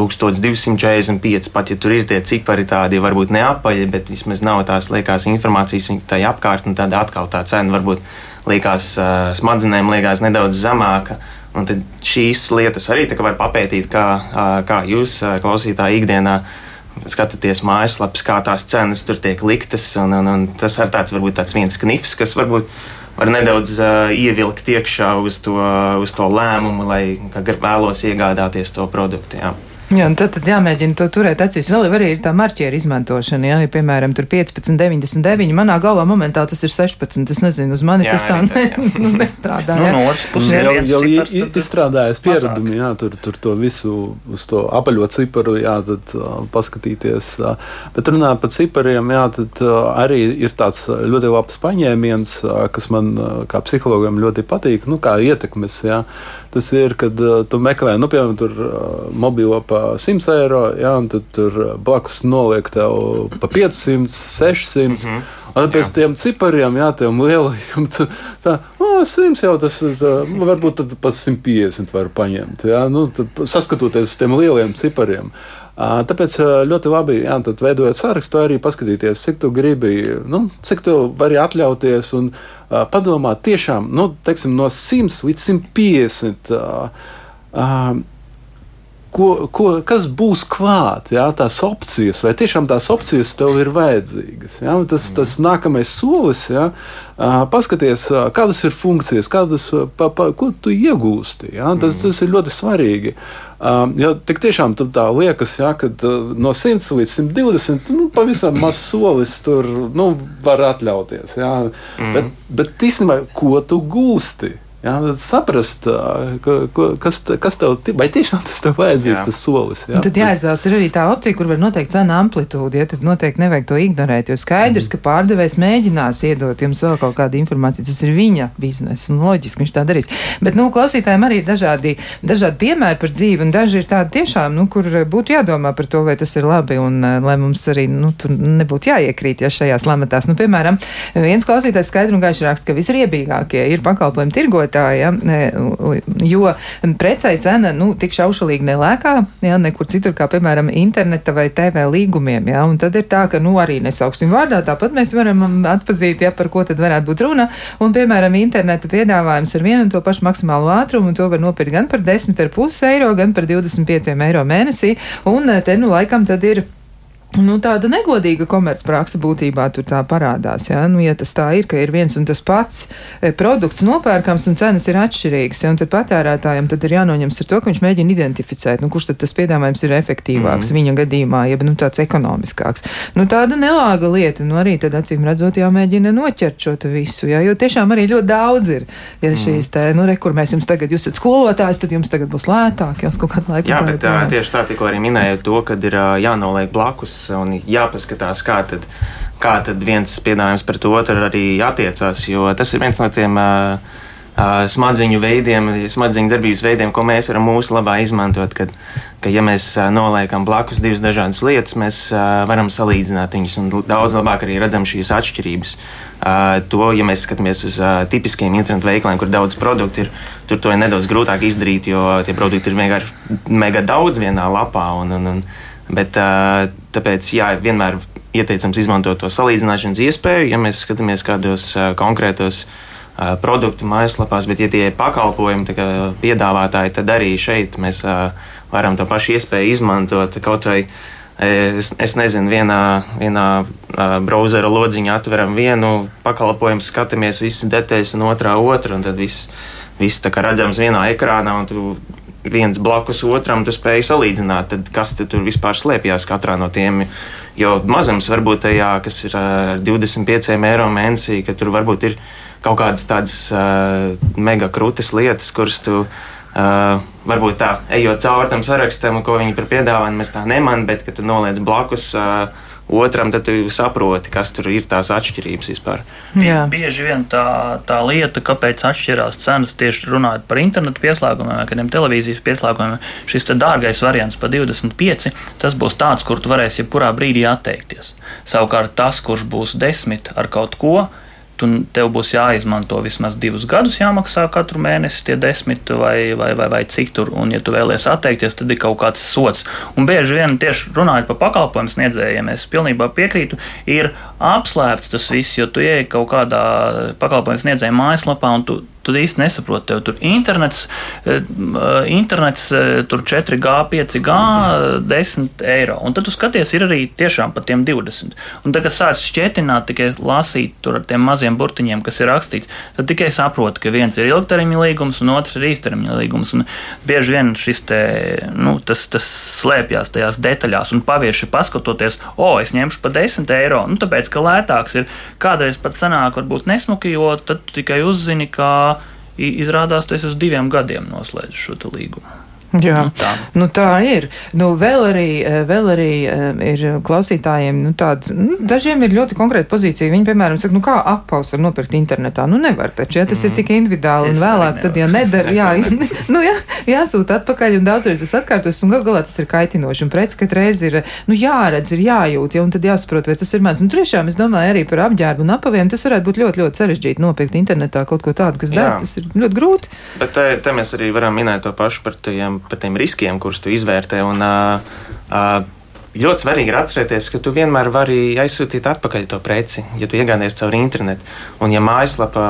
1245, pat ja tur ir tie cipari tādi, varbūt neapaļi, bet vismaz nav tās liekās informācijas tai apkārt, un tad atkal tā cena varbūt liekas smadzenēm liekas nedaudz zemāka. Un šīs lietas arī var papētīt, kā, kā jūs, klausītāji, ikdienā skatāties mājaslapas, kā tās cenas tur tiek liktas. Un, un, un tas ir tāds, varbūt tāds viens knifs, kas varbūt var nedaudz uh, ievilkt iekšā uz to, uz to lēmumu, lai vēlos iegādāties to produktu. Jā. Jā, tad, tad jāmēģina to turēt acīs. Vēl ir arī tā marķiera izmantošana. Jā, ja, piemēram, tur 15, 99. Manā galvā momentā tas ir 16. Es nezinu, uz mani jā, tas tā ne, nu, nestrādā. Nu, no otras puses, jau, jau izstrādājas pieredumi, jā, tur, tur to visu uz to apaļo ciparu, jā, tad uh, paskatīties. Uh, bet runājot par cipariem, jā, tad uh, arī ir tāds ļoti labs paņēmiens, uh, kas man uh, kā psihologam ļoti patīk, nu, kā ietekmes. Jā. Uh, Tas ir, kad uh, tu meklē, nu, piemēram, tur uh, mobilo pa 100 eiro, jā, un tad tur blakus noliek tev pa 500, 600. Mm -hmm. Un pēc tiem cipariem, jā, tiem lielajiem, tā, oh, 100 jau tas tā, varbūt tad pat 150 var paņemt. Jā, nu, saskatoties uz tiem lieliem cipariem. Tāpēc ļoti labi, jā, veidojot sarakstu, arī paskatīties, cik tu gribi, nu, cik tu vari atļauties. Un, padomāt, tiešām nu, teiksim, no 100 līdz 150. Ko, ko, kas būs klāt, jā, tās opcijas, vai tiešām tās opcijas tev ir vajadzīgas? Jā, tas, mm. tas nākamais solis, jā, paskaties, kādas ir funkcijas, kādas, pa, pa, ko tu iegūsti. Jā, tas, mm. tas ir ļoti svarīgi. Jo tik tiešām tā liekas, ja, ka no 100 līdz 120 nu, pavisam mazs solis tur nu, var atļauties. Ja. Mm. Bet, bet īstenībā, ko tu gūsti? Jā, saprast, ka, kas, kas tev, vai tiešām tas tev vajadzīs, jā. tas solis. Jā. Un tad jāizvēlas arī tā opcija, kur var noteikt cenu amplitūdu, ja tad noteikti nevajag to ignorēt, jo skaidrs, mm. ka pārdevējs mēģinās iedot jums vēl kaut kādu informāciju, tas ir viņa biznesa, un loģiski viņš tā darīs. Bet, nu, klausītājiem arī ir dažādi, dažādi piemēri par dzīvi, un daži ir tādi tiešām, nu, kur būtu jādomā par to, vai tas ir labi, un lai mums arī, nu, tur nebūtu jāiekrīt, ja šajās lamatās. Nu, piemēram, viens klausītājs skaidri un gaiši raksta, ka visriebīgākie ir pakalpojumi tirgot lietotāja, jo precei cena nu, tik šaušalīgi nelēkā, ja, nekur citur, kā piemēram interneta vai TV līgumiem. Ja, un tad ir tā, ka nu, arī nesauksim vārdā, tāpat mēs varam atpazīt, ja, par ko tad varētu būt runa. Un, piemēram, interneta piedāvājums ar vienu un to pašu maksimālo ātrumu, un to var nopirkt gan par 10,5 eiro, gan par 25 eiro mēnesī. Un te nu laikam tad ir Nu, tāda negodīga komercpraksa būtībā tur tā parādās. Ja? Nu, ja tas tā ir, ka ir viens un tas pats e, produkts nopērkams un cenas ir atšķirīgas, ja? tad patērētājiem tad ir jānoņems ar to, ka viņš mēģina identificēt, nu, kurš tad tas piedāvājums ir efektīvāks mm. viņa gadījumā, jeb nu, tāds ekonomiskāks. Nu, tāda nelāga lieta, nu, arī tad acīm redzot jāmēģina noķert šo visu, ja? jo tiešām arī ļoti daudz ir. Ja mm. šīs te, nu, re, kur mēs jums tagad, jūs esat skolotājs, tad jums tagad būs lētāk, ja uz kaut kādu laiku. Jā, bet tā, tieši tā tikko arī minēju to, kad ir jānoliek blakus un jāpaskatās, kā tad, kā tad viens piedāvājums pret otru arī attiecās. Jo tas ir viens no tiem uh, smadziņu veidiem, smadziņu darbības veidiem, ko mēs varam mūsu labā izmantot. Kad, ka, ja mēs noliekam blakus divas dažādas lietas, mēs varam salīdzināt viņus un daudz labāk arī redzam šīs atšķirības. To, ja mēs skatāmies uz tipiskiem internetu veikaliem, kur daudz produktu ir, tur to ir nedaudz grūtāk izdarīt, jo tie produkti ir vienkārši mega daudz vienā lapā. Un, un, un, Bet, tāpēc jā, vienmēr ieteicams izmantot to salīdzināšanas iespēju, ja mēs skatāmies kādos konkrētos produktu mājaslapās, bet, ja tie ir pakalpojumi, piedāvātāji, tad arī šeit mēs varam to pašu iespēju izmantot kaut vai. Es, es nezinu, vienā, vienā browsera lodziņā atveram vienu pakalpojumu, skatāmies visas detaļas, un otrā otru, un tad viss, viss redzams vienā ekrānā, un tu viens blakus otram, tu spēj salīdzināt, tad kas te tur vispār slēpjas katrā no tiem. Jo mazums varbūt tajā, kas ir uh, 25 eiro mēnesī, ka tur varbūt ir kaut kādas tādas uh, mega krūtis lietas, kuras tu. Uh, varbūt tā, ejot cauri tam sarakstam, ko viņi par piedāvājumu, mēs tā nemanām, bet, kad tu noliec blakus uh, otram, tad tu saproti, kas tur ir tās atšķirības vispār. Jā. Bieži vien tā, tā lieta, kāpēc atšķirās cenas tieši runājot par internetu pieslēgumiem vai kādiem televīzijas pieslēgumiem, šis dārgais variants par 25, tas būs tāds, kur tu varēsi jebkurā brīdī atteikties. Savukārt tas, kurš būs 10 ar kaut ko, tu, tev būs jāizmanto vismaz divus gadus, jāmaksā katru mēnesi tie desmit vai, vai, vai, vai cik tur. Un, ja tu vēlies atteikties, tad ir kaut kāds sots. Un bieži vien tieši runājot par pakalpojumu sniedzējiem, es pilnībā piekrītu, ir apslēpts tas viss, jo tu ieej kaut kādā pakalpojumu sniedzēja mājaslapā un tu Tu īsti nesaproti, tev tur internets, eh, internets eh, tur 4G, 5G, 10 eiro. Un tad tu skaties, ir arī tiešām par tiem 20. Un tad, kad sāc šķietināt, tikai lasīt tur ar tiem maziem burtiņiem, kas ir rakstīts, tad tikai saproti, ka viens ir ilgtermiņa līgums un otrs ir īstermiņa līgums. Un bieži vien šis te, nu, tas, tas slēpjas tajās detaļās un pavieši paskatoties, o, es ņemšu par 10 eiro, nu, tāpēc, ka lētāks ir. Kādreiz pat sanāk, varbūt nesmuki, jo tad tikai uzzini, ka izrādās, tas uz diviem gadiem noslēdz šo līgumu. Jā, nu, tā. Nu, tā ir. Nu, vēl arī, eh, vēl arī eh, ir klausītājiem nu, tāds, nu, dažiem ir ļoti konkrēta pozīcija. Viņi, piemēram, saka, nu, kā apaus var nopirkt internetā. Nu, nevar taču, ja tas mm. ir tik individuāli es un vēlāk, tad, ja nedara, jā, nu, jā, jāsūta atpakaļ un daudzreiz tas atkārtos un gal galā tas ir kaitinoši. Un preci, ka reiz ir, nu, jāredz, ir jājūt, ja, un tad jāsaprot, vai tas ir mans. Nu, tiešām es domāju arī par apģērbu un apaviem. Tas varētu būt ļoti, ļoti sarežģīti nopirkt internetā kaut ko tādu, kas dara. Tas ir ļoti grūti. Bet te, te mēs arī varam minēt to pašu par tiem par tiem riskiem, kurus tu izvērtē. Un, ļoti svarīgi ir atcerēties, ka tu vienmēr vari aizsūtīt atpakaļ to preci, ja tu iegādies caur internetu. Un, ja mājaslapā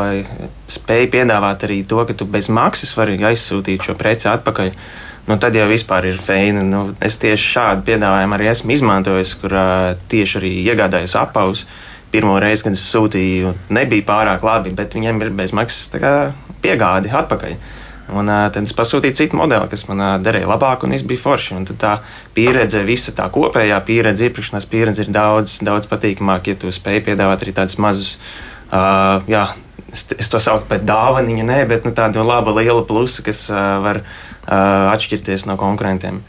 spēj piedāvāt arī to, ka tu bez maksas vari aizsūtīt šo preci atpakaļ, nu, tad jau vispār ir feini. Nu, es tieši šādu piedāvājumu arī esmu izmantojis, kur tieši arī iegādājos apaus. Pirmo reizi, kad es sūtīju, nebija pārāk labi, bet viņiem ir bezmaksas piegāde atpakaļ. Un tad es pasūtīju citu modeli, kas man derēja labāk, un viss bija forši. Un tā pieredze, visa tā kopējā pieredze, iepirkšanās pieredze ir daudz, daudz patīkamāka, ja tu spēj piedāvāt arī tādus mazus, uh, jā, es, es to saucu par dāvaniņu, nē, bet nu, tādu labu lielu plusu, kas uh, var uh, atšķirties no konkurentiem.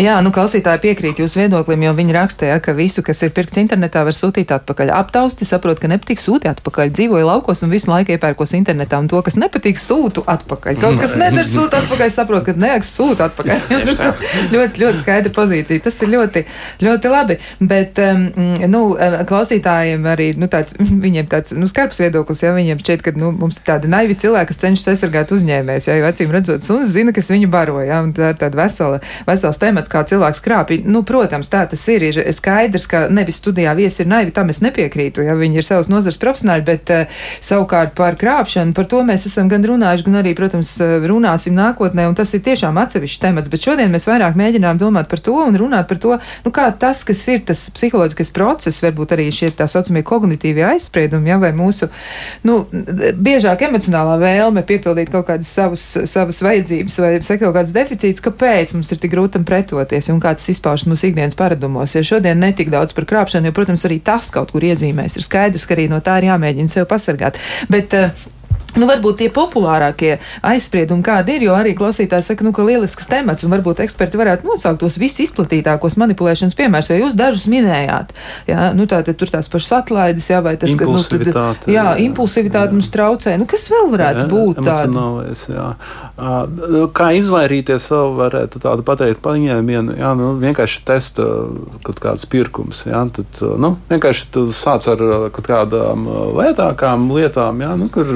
Jā, nu, klausītāji piekrīt jūsu viedoklim, jo viņi rakstīja, ka visu, kas ir pirkts internetā, var sūtīt atpakaļ. Aptausti saprot, ka nepatīk sūtīt atpakaļ. Dzīvoju laukos un visu laiku iepērkos internetā, un to, kas nepatīk, sūtu atpakaļ. Kaut kas nedara sūta atpakaļ, saprot, ka nevajag sūta atpakaļ. ļoti, ļoti skaidra pozīcija. Tas ir ļoti, ļoti labi. Bet, um, nu, klausītājiem arī, nu, tāds, viņiem tāds, nu, skarbs viedoklis, ja viņiem šķiet, ka, nu, mums ir tādi naivi cilvēki, kas cenšas aizsargāt uzņēmējus, ja, jo acīm redzot, suns zina, kas viņu baro, ja, tā ir tāda vesela, vesels temats kā cilvēks krāpj. Nu, protams, tā tas ir. Ir skaidrs, ka nevis studijā viesi ir naivi, tam es nepiekrītu, ja viņi ir savas nozars profesionāļi, bet uh, savukārt par krāpšanu, par to mēs esam gan runājuši, gan arī, protams, eh, runāsim nākotnē, un tas ir tiešām atsevišķs temats. Bet šodien mēs vairāk mēģinām domāt par to un runāt par to, nu, kā tas, kas ir tas psiholoģiskais process, varbūt arī šie tā saucamie kognitīvie aizspriedumi, ja, vai mūsu, nu, biežāk emocionālā vēlme piepildīt kaut kādas savas, savas vajadzības vai sekot kaut kādas deficīts, kāpēc mums ir tik grūti tam pret pretoties un kā tas izpaužas mūsu ikdienas paradumos. Ja šodien netik daudz par krāpšanu, jo, protams, arī tas kaut kur iezīmēs. Ir skaidrs, ka arī no tā ir jāmēģina sev pasargāt. Bet, uh, Nu, varbūt tie populārākie aizspriedumi, kādi ir, jo arī klausītājs saka, nu, ka lielisks temats, un varbūt eksperti varētu nosaukt tos visizplatītākos manipulēšanas piemērus, jo jūs dažus minējāt. Jā, nu, tā tad tur tās pašas atlaides, jā, vai tas, ka, nu, tad, jā, impulsivitāte mums traucē. Nu, kas vēl varētu jā, būt tāds? Kā izvairīties vēl varētu tādu pateikt paņēmienu, jā, nu, vienkārši testa kaut kāds pirkums, jā, tad, nu, vienkārši tu sāc ar kaut kādām lētākām lietām, jā, nu, kur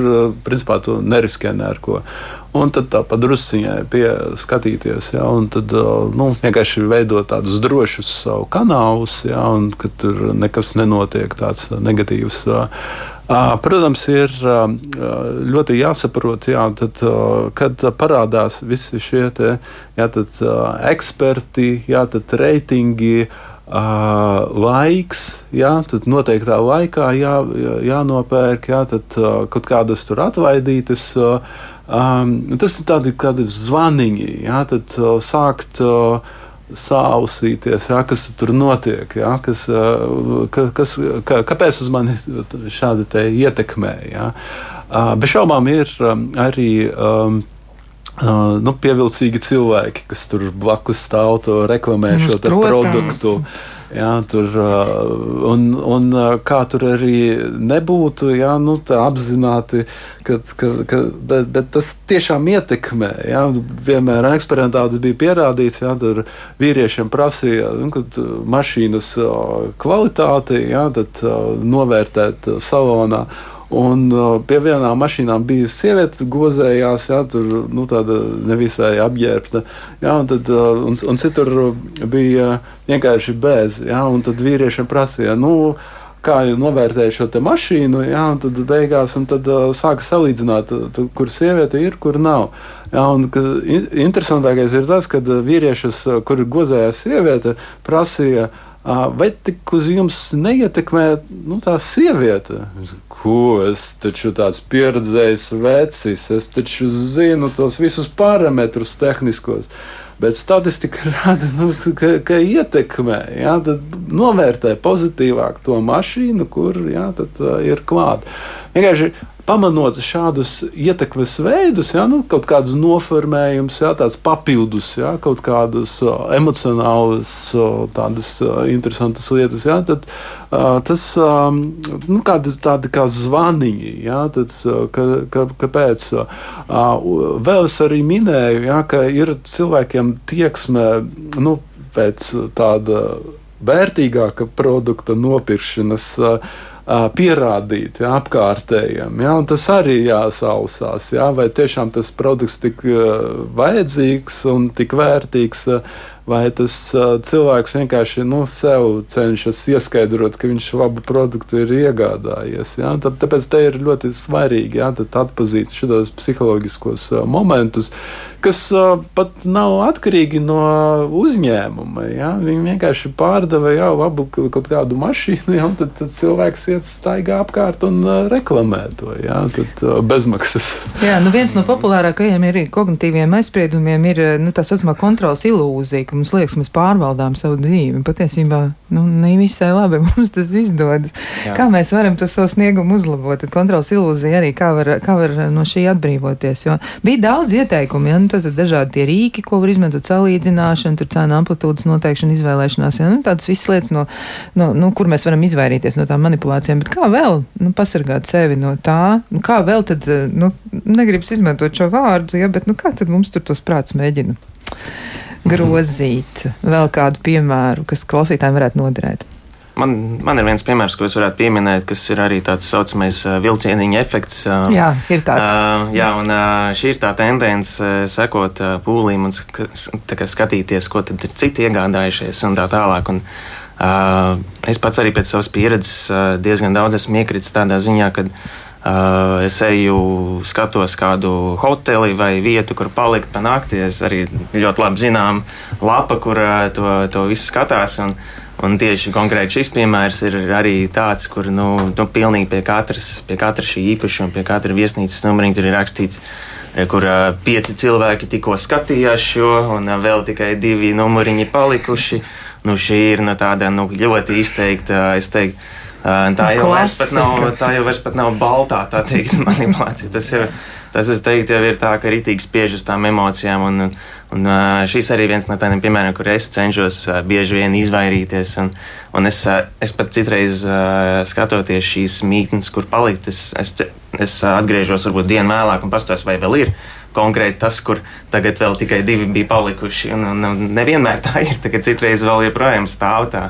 principā tu neriskē neko. Un tad tā padrusciņai pieskatīties, ja, un tad nu, vienkārši veidot tādus drošus savu kanālus, ja, un ka tur nekas nenotiek tāds negatīvs. Protams, ir ļoti jāsaprot, jā, tad, kad parādās visi šie te, jā, tad, eksperti, jā, tad reitingi. Uh, laiks, jā, tad noteiktā laikā jā, jā, jānopērk, jā, tad uh, kaut kādas tur atvaidītas. Uh, um, tas ir tādi, tādi zvaniņi, jā, tad uh, sākt. Uh, Sāusīties, jā, kas tur notiek, jā, kas, ka, kas, ka, kāpēc uz mani šādi ietekmē. Jā. Bez šaubām ir arī um, Uh, nu, pievilcīgi cilvēki, kas tur blakus stāv, to reklamē nu, šo produktu. Jā, tur, uh, un, un kā tur arī nebūtu, jā, nu, apzināti, ka, ka, ka, bet, bet tas tiešām ietekmē. Jā, vienmēr eksperimentāli bija pierādīts, ka vīriešiem prasīja nu, mašīnas kvalitāti, jā, tad novērtēt salonā. Un pie vienām mašīnām bija sieviete, gozējās, jā, tur nu, tāda nevisai apģērbta, jā, un, tad, un, un citur bija vienkārši bez. Jā, un tad vīriešiem prasīja, nu, kā novērtēja šo mašīnu, jā, un tad beigās un tad, uh, sāka salīdzināt, tu, kur sieviete ir, kur nav. Jā, un, ka, interesantākais ir tas, ka vīriešus, kur gozējās sieviete, prasīja, vai tik uz jums neietekmē nu, tā sieviete? ko es taču tāds pieredzējis vecis, es taču zinu tos visus parametrus tehniskos. Bet statistika rāda, nu, ka, ka ietekmē, jā, novērtē pozitīvāk to mašīnu, kur jā, tad, uh, ir klāta. Vienkārši pamanot šādus ietekmes veidus, ja, nu, kaut kādus noformējumus, ja, tādus papildus, ja, kaut kādus uh, emocionālus, uh, tādas uh, interesantas lietas, ja, tad uh, tas um, nu, kādas, tādi kā zvaniņi, ja, tad, uh, ka, ka, kāpēc. Uh, vēl es arī minēju, ja, ka ir cilvēkiem tieksme nu, pēc tāda vērtīgāka produkta nopirkšanas. Uh, pierādīt ja, apkārtējiem. Ja, tas arī jāsausās, ja, vai tiešām tas produkts tik vajadzīgs un tik vērtīgs vai tas uh, cilvēks vienkārši nu, sev cenšas ieskaidrot, ka viņš labu produktu ir iegādājies. Ja? Tā, tāpēc te ir ļoti svarīgi ja? atpazīt šos psiholoģiskos uh, momentus, kas uh, pat nav atkarīgi no uzņēmuma. Ja? Viņi vienkārši pārdeva jau labu kaut kādu mašīnu, ja? tad, tad cilvēks iet staigā apkārt un uh, reklamē to ja? tad, uh, bezmaksas. Jā, nu viens no populārākajiem ir kognitīviem aizspriedumiem ir nu, tā saucamā kontrols ilūzija ka mums liekas, mēs pārvaldām savu dzīvi. Patiesībā nu, ne visai labi mums tas izdodas. Jā. Kā mēs varam to savu sniegumu uzlabot? Kontrols ilūzija arī kā var, kā var no šī atbrīvoties. Jo bija daudz ieteikumu, ja nu, tad, tad dažādi tie rīki, ko var izmantot salīdzināšana, tur cēna amplitūdas noteikšana, izvēlēšanās. Ja? Nu, tādas visas lietas, no, no, nu, kur mēs varam izvairīties no tām manipulācijām. Bet kā vēl nu, pasargāt sevi no tā? Nu, kā vēl tad, nu, negribas izmantot šo vārdu, ja? bet nu, kā tad mums tur tos prāts mēģina grozīt? Vēl kādu piemēru, kas klausītājiem varētu noderēt. Man, man ir viens piemērs, ko es varētu pieminēt, kas ir arī tāds saucamais vilcieniņa efekts. Jā, ir tāds. Jā, un šī ir tā tendence sekot pūlīm un skatīties, ko tad ir citi iegādājušies un tā tālāk. Un, es pats arī pēc savas pieredzes diezgan daudz esmu iekritis tādā ziņā, ka es eju, skatos kādu hoteli vai vietu, kur palikt pa nakti. Es arī ļoti labi zinām lapa, kur uh, to, to visu skatās. Un, Un tieši konkrēti šis piemērs ir arī tāds, kur nu, nu, pilnīgi pie katras, pie katra šī īpašuma, pie katra viesnīcas numuriņa tur ir rakstīts, kur uh, pieci cilvēki tikko skatījās šo, un vēl tikai divi numuriņi palikuši. Nu, šī ir nu, tāda nu, ļoti izteikta, es teiktu, tā jau vairs pat nav, tā jau vairs pat nav baltā, tā teikt, manipulācija. Tas jau, tas, es teiktu, jau ir tā, ka ritīgi spiež uz tām emocijām. Un, Un, šis arī viens no tādiem piemēriem, kur es cenšos bieži vien izvairīties. Un, un es, es pat citreiz skatoties šīs mītnes, kur palikt, es, es, es atgriežos varbūt dienu vēlāk un pastos, vai vēl ir konkrēti tas, kur tagad vēl tikai divi bija palikuši. Un, un, un nevienmēr tā ir. Tagad citreiz vēl joprojām stāv tā,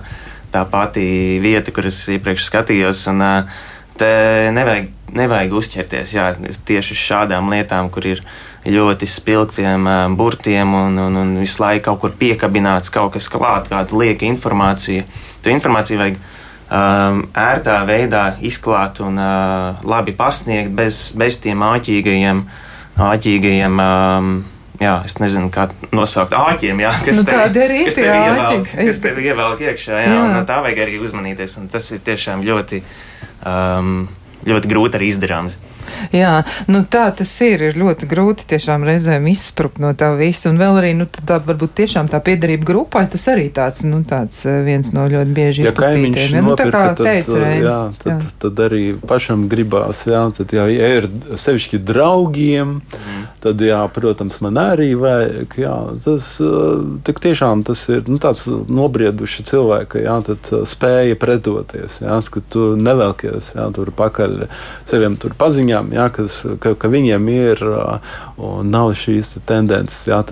tā pati vieta, kur es iepriekš skatījos. Un, Te nevajag, nevajag uzķerties jā, tieši šādām lietām, kur ir ļoti spilgtiem burtiem un, un, un visu laiku kaut kur piekabināts kaut kas klāt, kāda lieka informācija. To informāciju vajag um, ērtā veidā izklāt un uh, labi pasniegt bez, bez tiem āķīgajiem, āķīgajiem um, jā, es nezinu, kā nosaukt āķiem, jā, kas nu, tev, arī kas tev ievelk, kas tev ievelk iekšā, jā, jā. un no tā vajag arī uzmanīties, un tas ir tiešām ļoti, um, ļoti grūti arī izdarāms. Jā, nu tā tas ir. Ir ļoti grūti tiešām reizēm izsprukt no tā visa. Un vēl arī, nu, tā varbūt tiešām tā piedarība grupai, tas arī tāds, nu, tāds eh, viens no ļoti bieži izplatītiem. Ja, nu, tā kā tad, teica Reinis. Jā, tad, jā. tad arī pašam gribās, jā, tad jā, ja ir sevišķi draugiem, mm. tad, jā, protams, man arī vajag, jā, tas, eh, tik tiešām tas ir, nu, tāds nobrieduši cilvēki, jā, tad eh, spēja pretoties, jā, ka tu nevelkies, jā, tur pakaļ saviem tur paziņām ziņām, jā, kas, ka, ka viņiem ir un nav šīs tendences jā,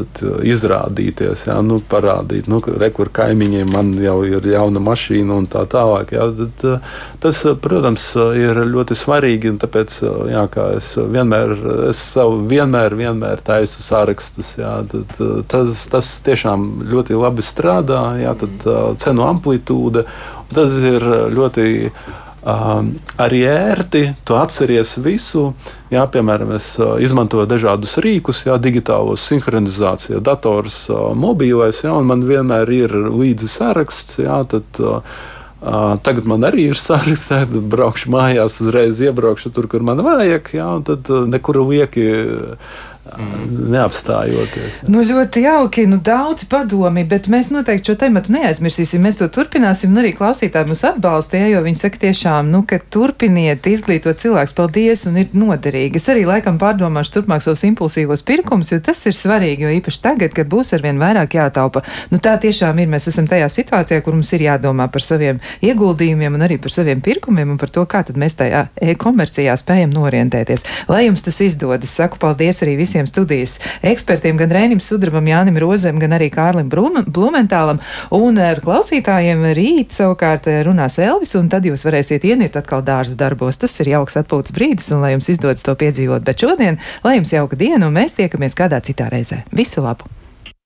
izrādīties, jā, nu, parādīt, nu, re, kur kaimiņiem man jau ir jauna mašīna un tā tālāk. Jā, tad, tas, protams, ir ļoti svarīgi, tāpēc jā, es vienmēr, es savu vienmēr, vienmēr taisu sārakstus. Jā, tad, tas, tas tiešām ļoti labi strādā, jā, tad cenu amplitūda. Tas ir ļoti Um, arī ērti, tu atceries visu. Jā, piemēram, es uh, izmantoju dažādus rīkus, jā, digitālos sinhronizācijā, dators, uh, mobilais, jā, un man vienmēr ir līdzi saraksts. Jā, tad, uh, Uh, tagad man arī ir saraksts, tad braukšu mājās, uzreiz iebraukšu tur, kur man vajag, jā, tad uh, nekur lieki. Neapstājoties. Nu, ļoti jauki, nu, daudz padomi, bet mēs noteikti šo tematu neaizmirsīsim. Mēs to turpināsim, un arī klausītāji mūs atbalstīja, jo viņi saka tiešām, nu, ka turpiniet izglītot cilvēks, paldies, un ir noderīgi. Es arī laikam pārdomāšu turpmāk savus impulsīvos pirkumus, jo tas ir svarīgi, jo īpaši tagad, kad būs arvien vairāk jātaupa. Nu, tā tiešām ir, mēs esam tajā situācijā, kur mums ir jādomā par saviem ieguldījumiem un arī par saviem pirkumiem un par to, kā tad mēs tajā e-komercijā spējam norientēties. Lai jums tas izdodas, saku paldies arī visiem visiem studijas ekspertiem, gan Rēnim Sudrabam, Jānim Rozēm, gan arī Kārlim Blumentālam. Un ar klausītājiem rīt savukārt runās Elvis, un tad jūs varēsiet ienirt atkal dārza darbos. Tas ir jauks atpūtas brīdis, un lai jums izdodas to piedzīvot. Bet šodien, lai jums jauka diena, un mēs tiekamies kādā citā reizē. Visu labu!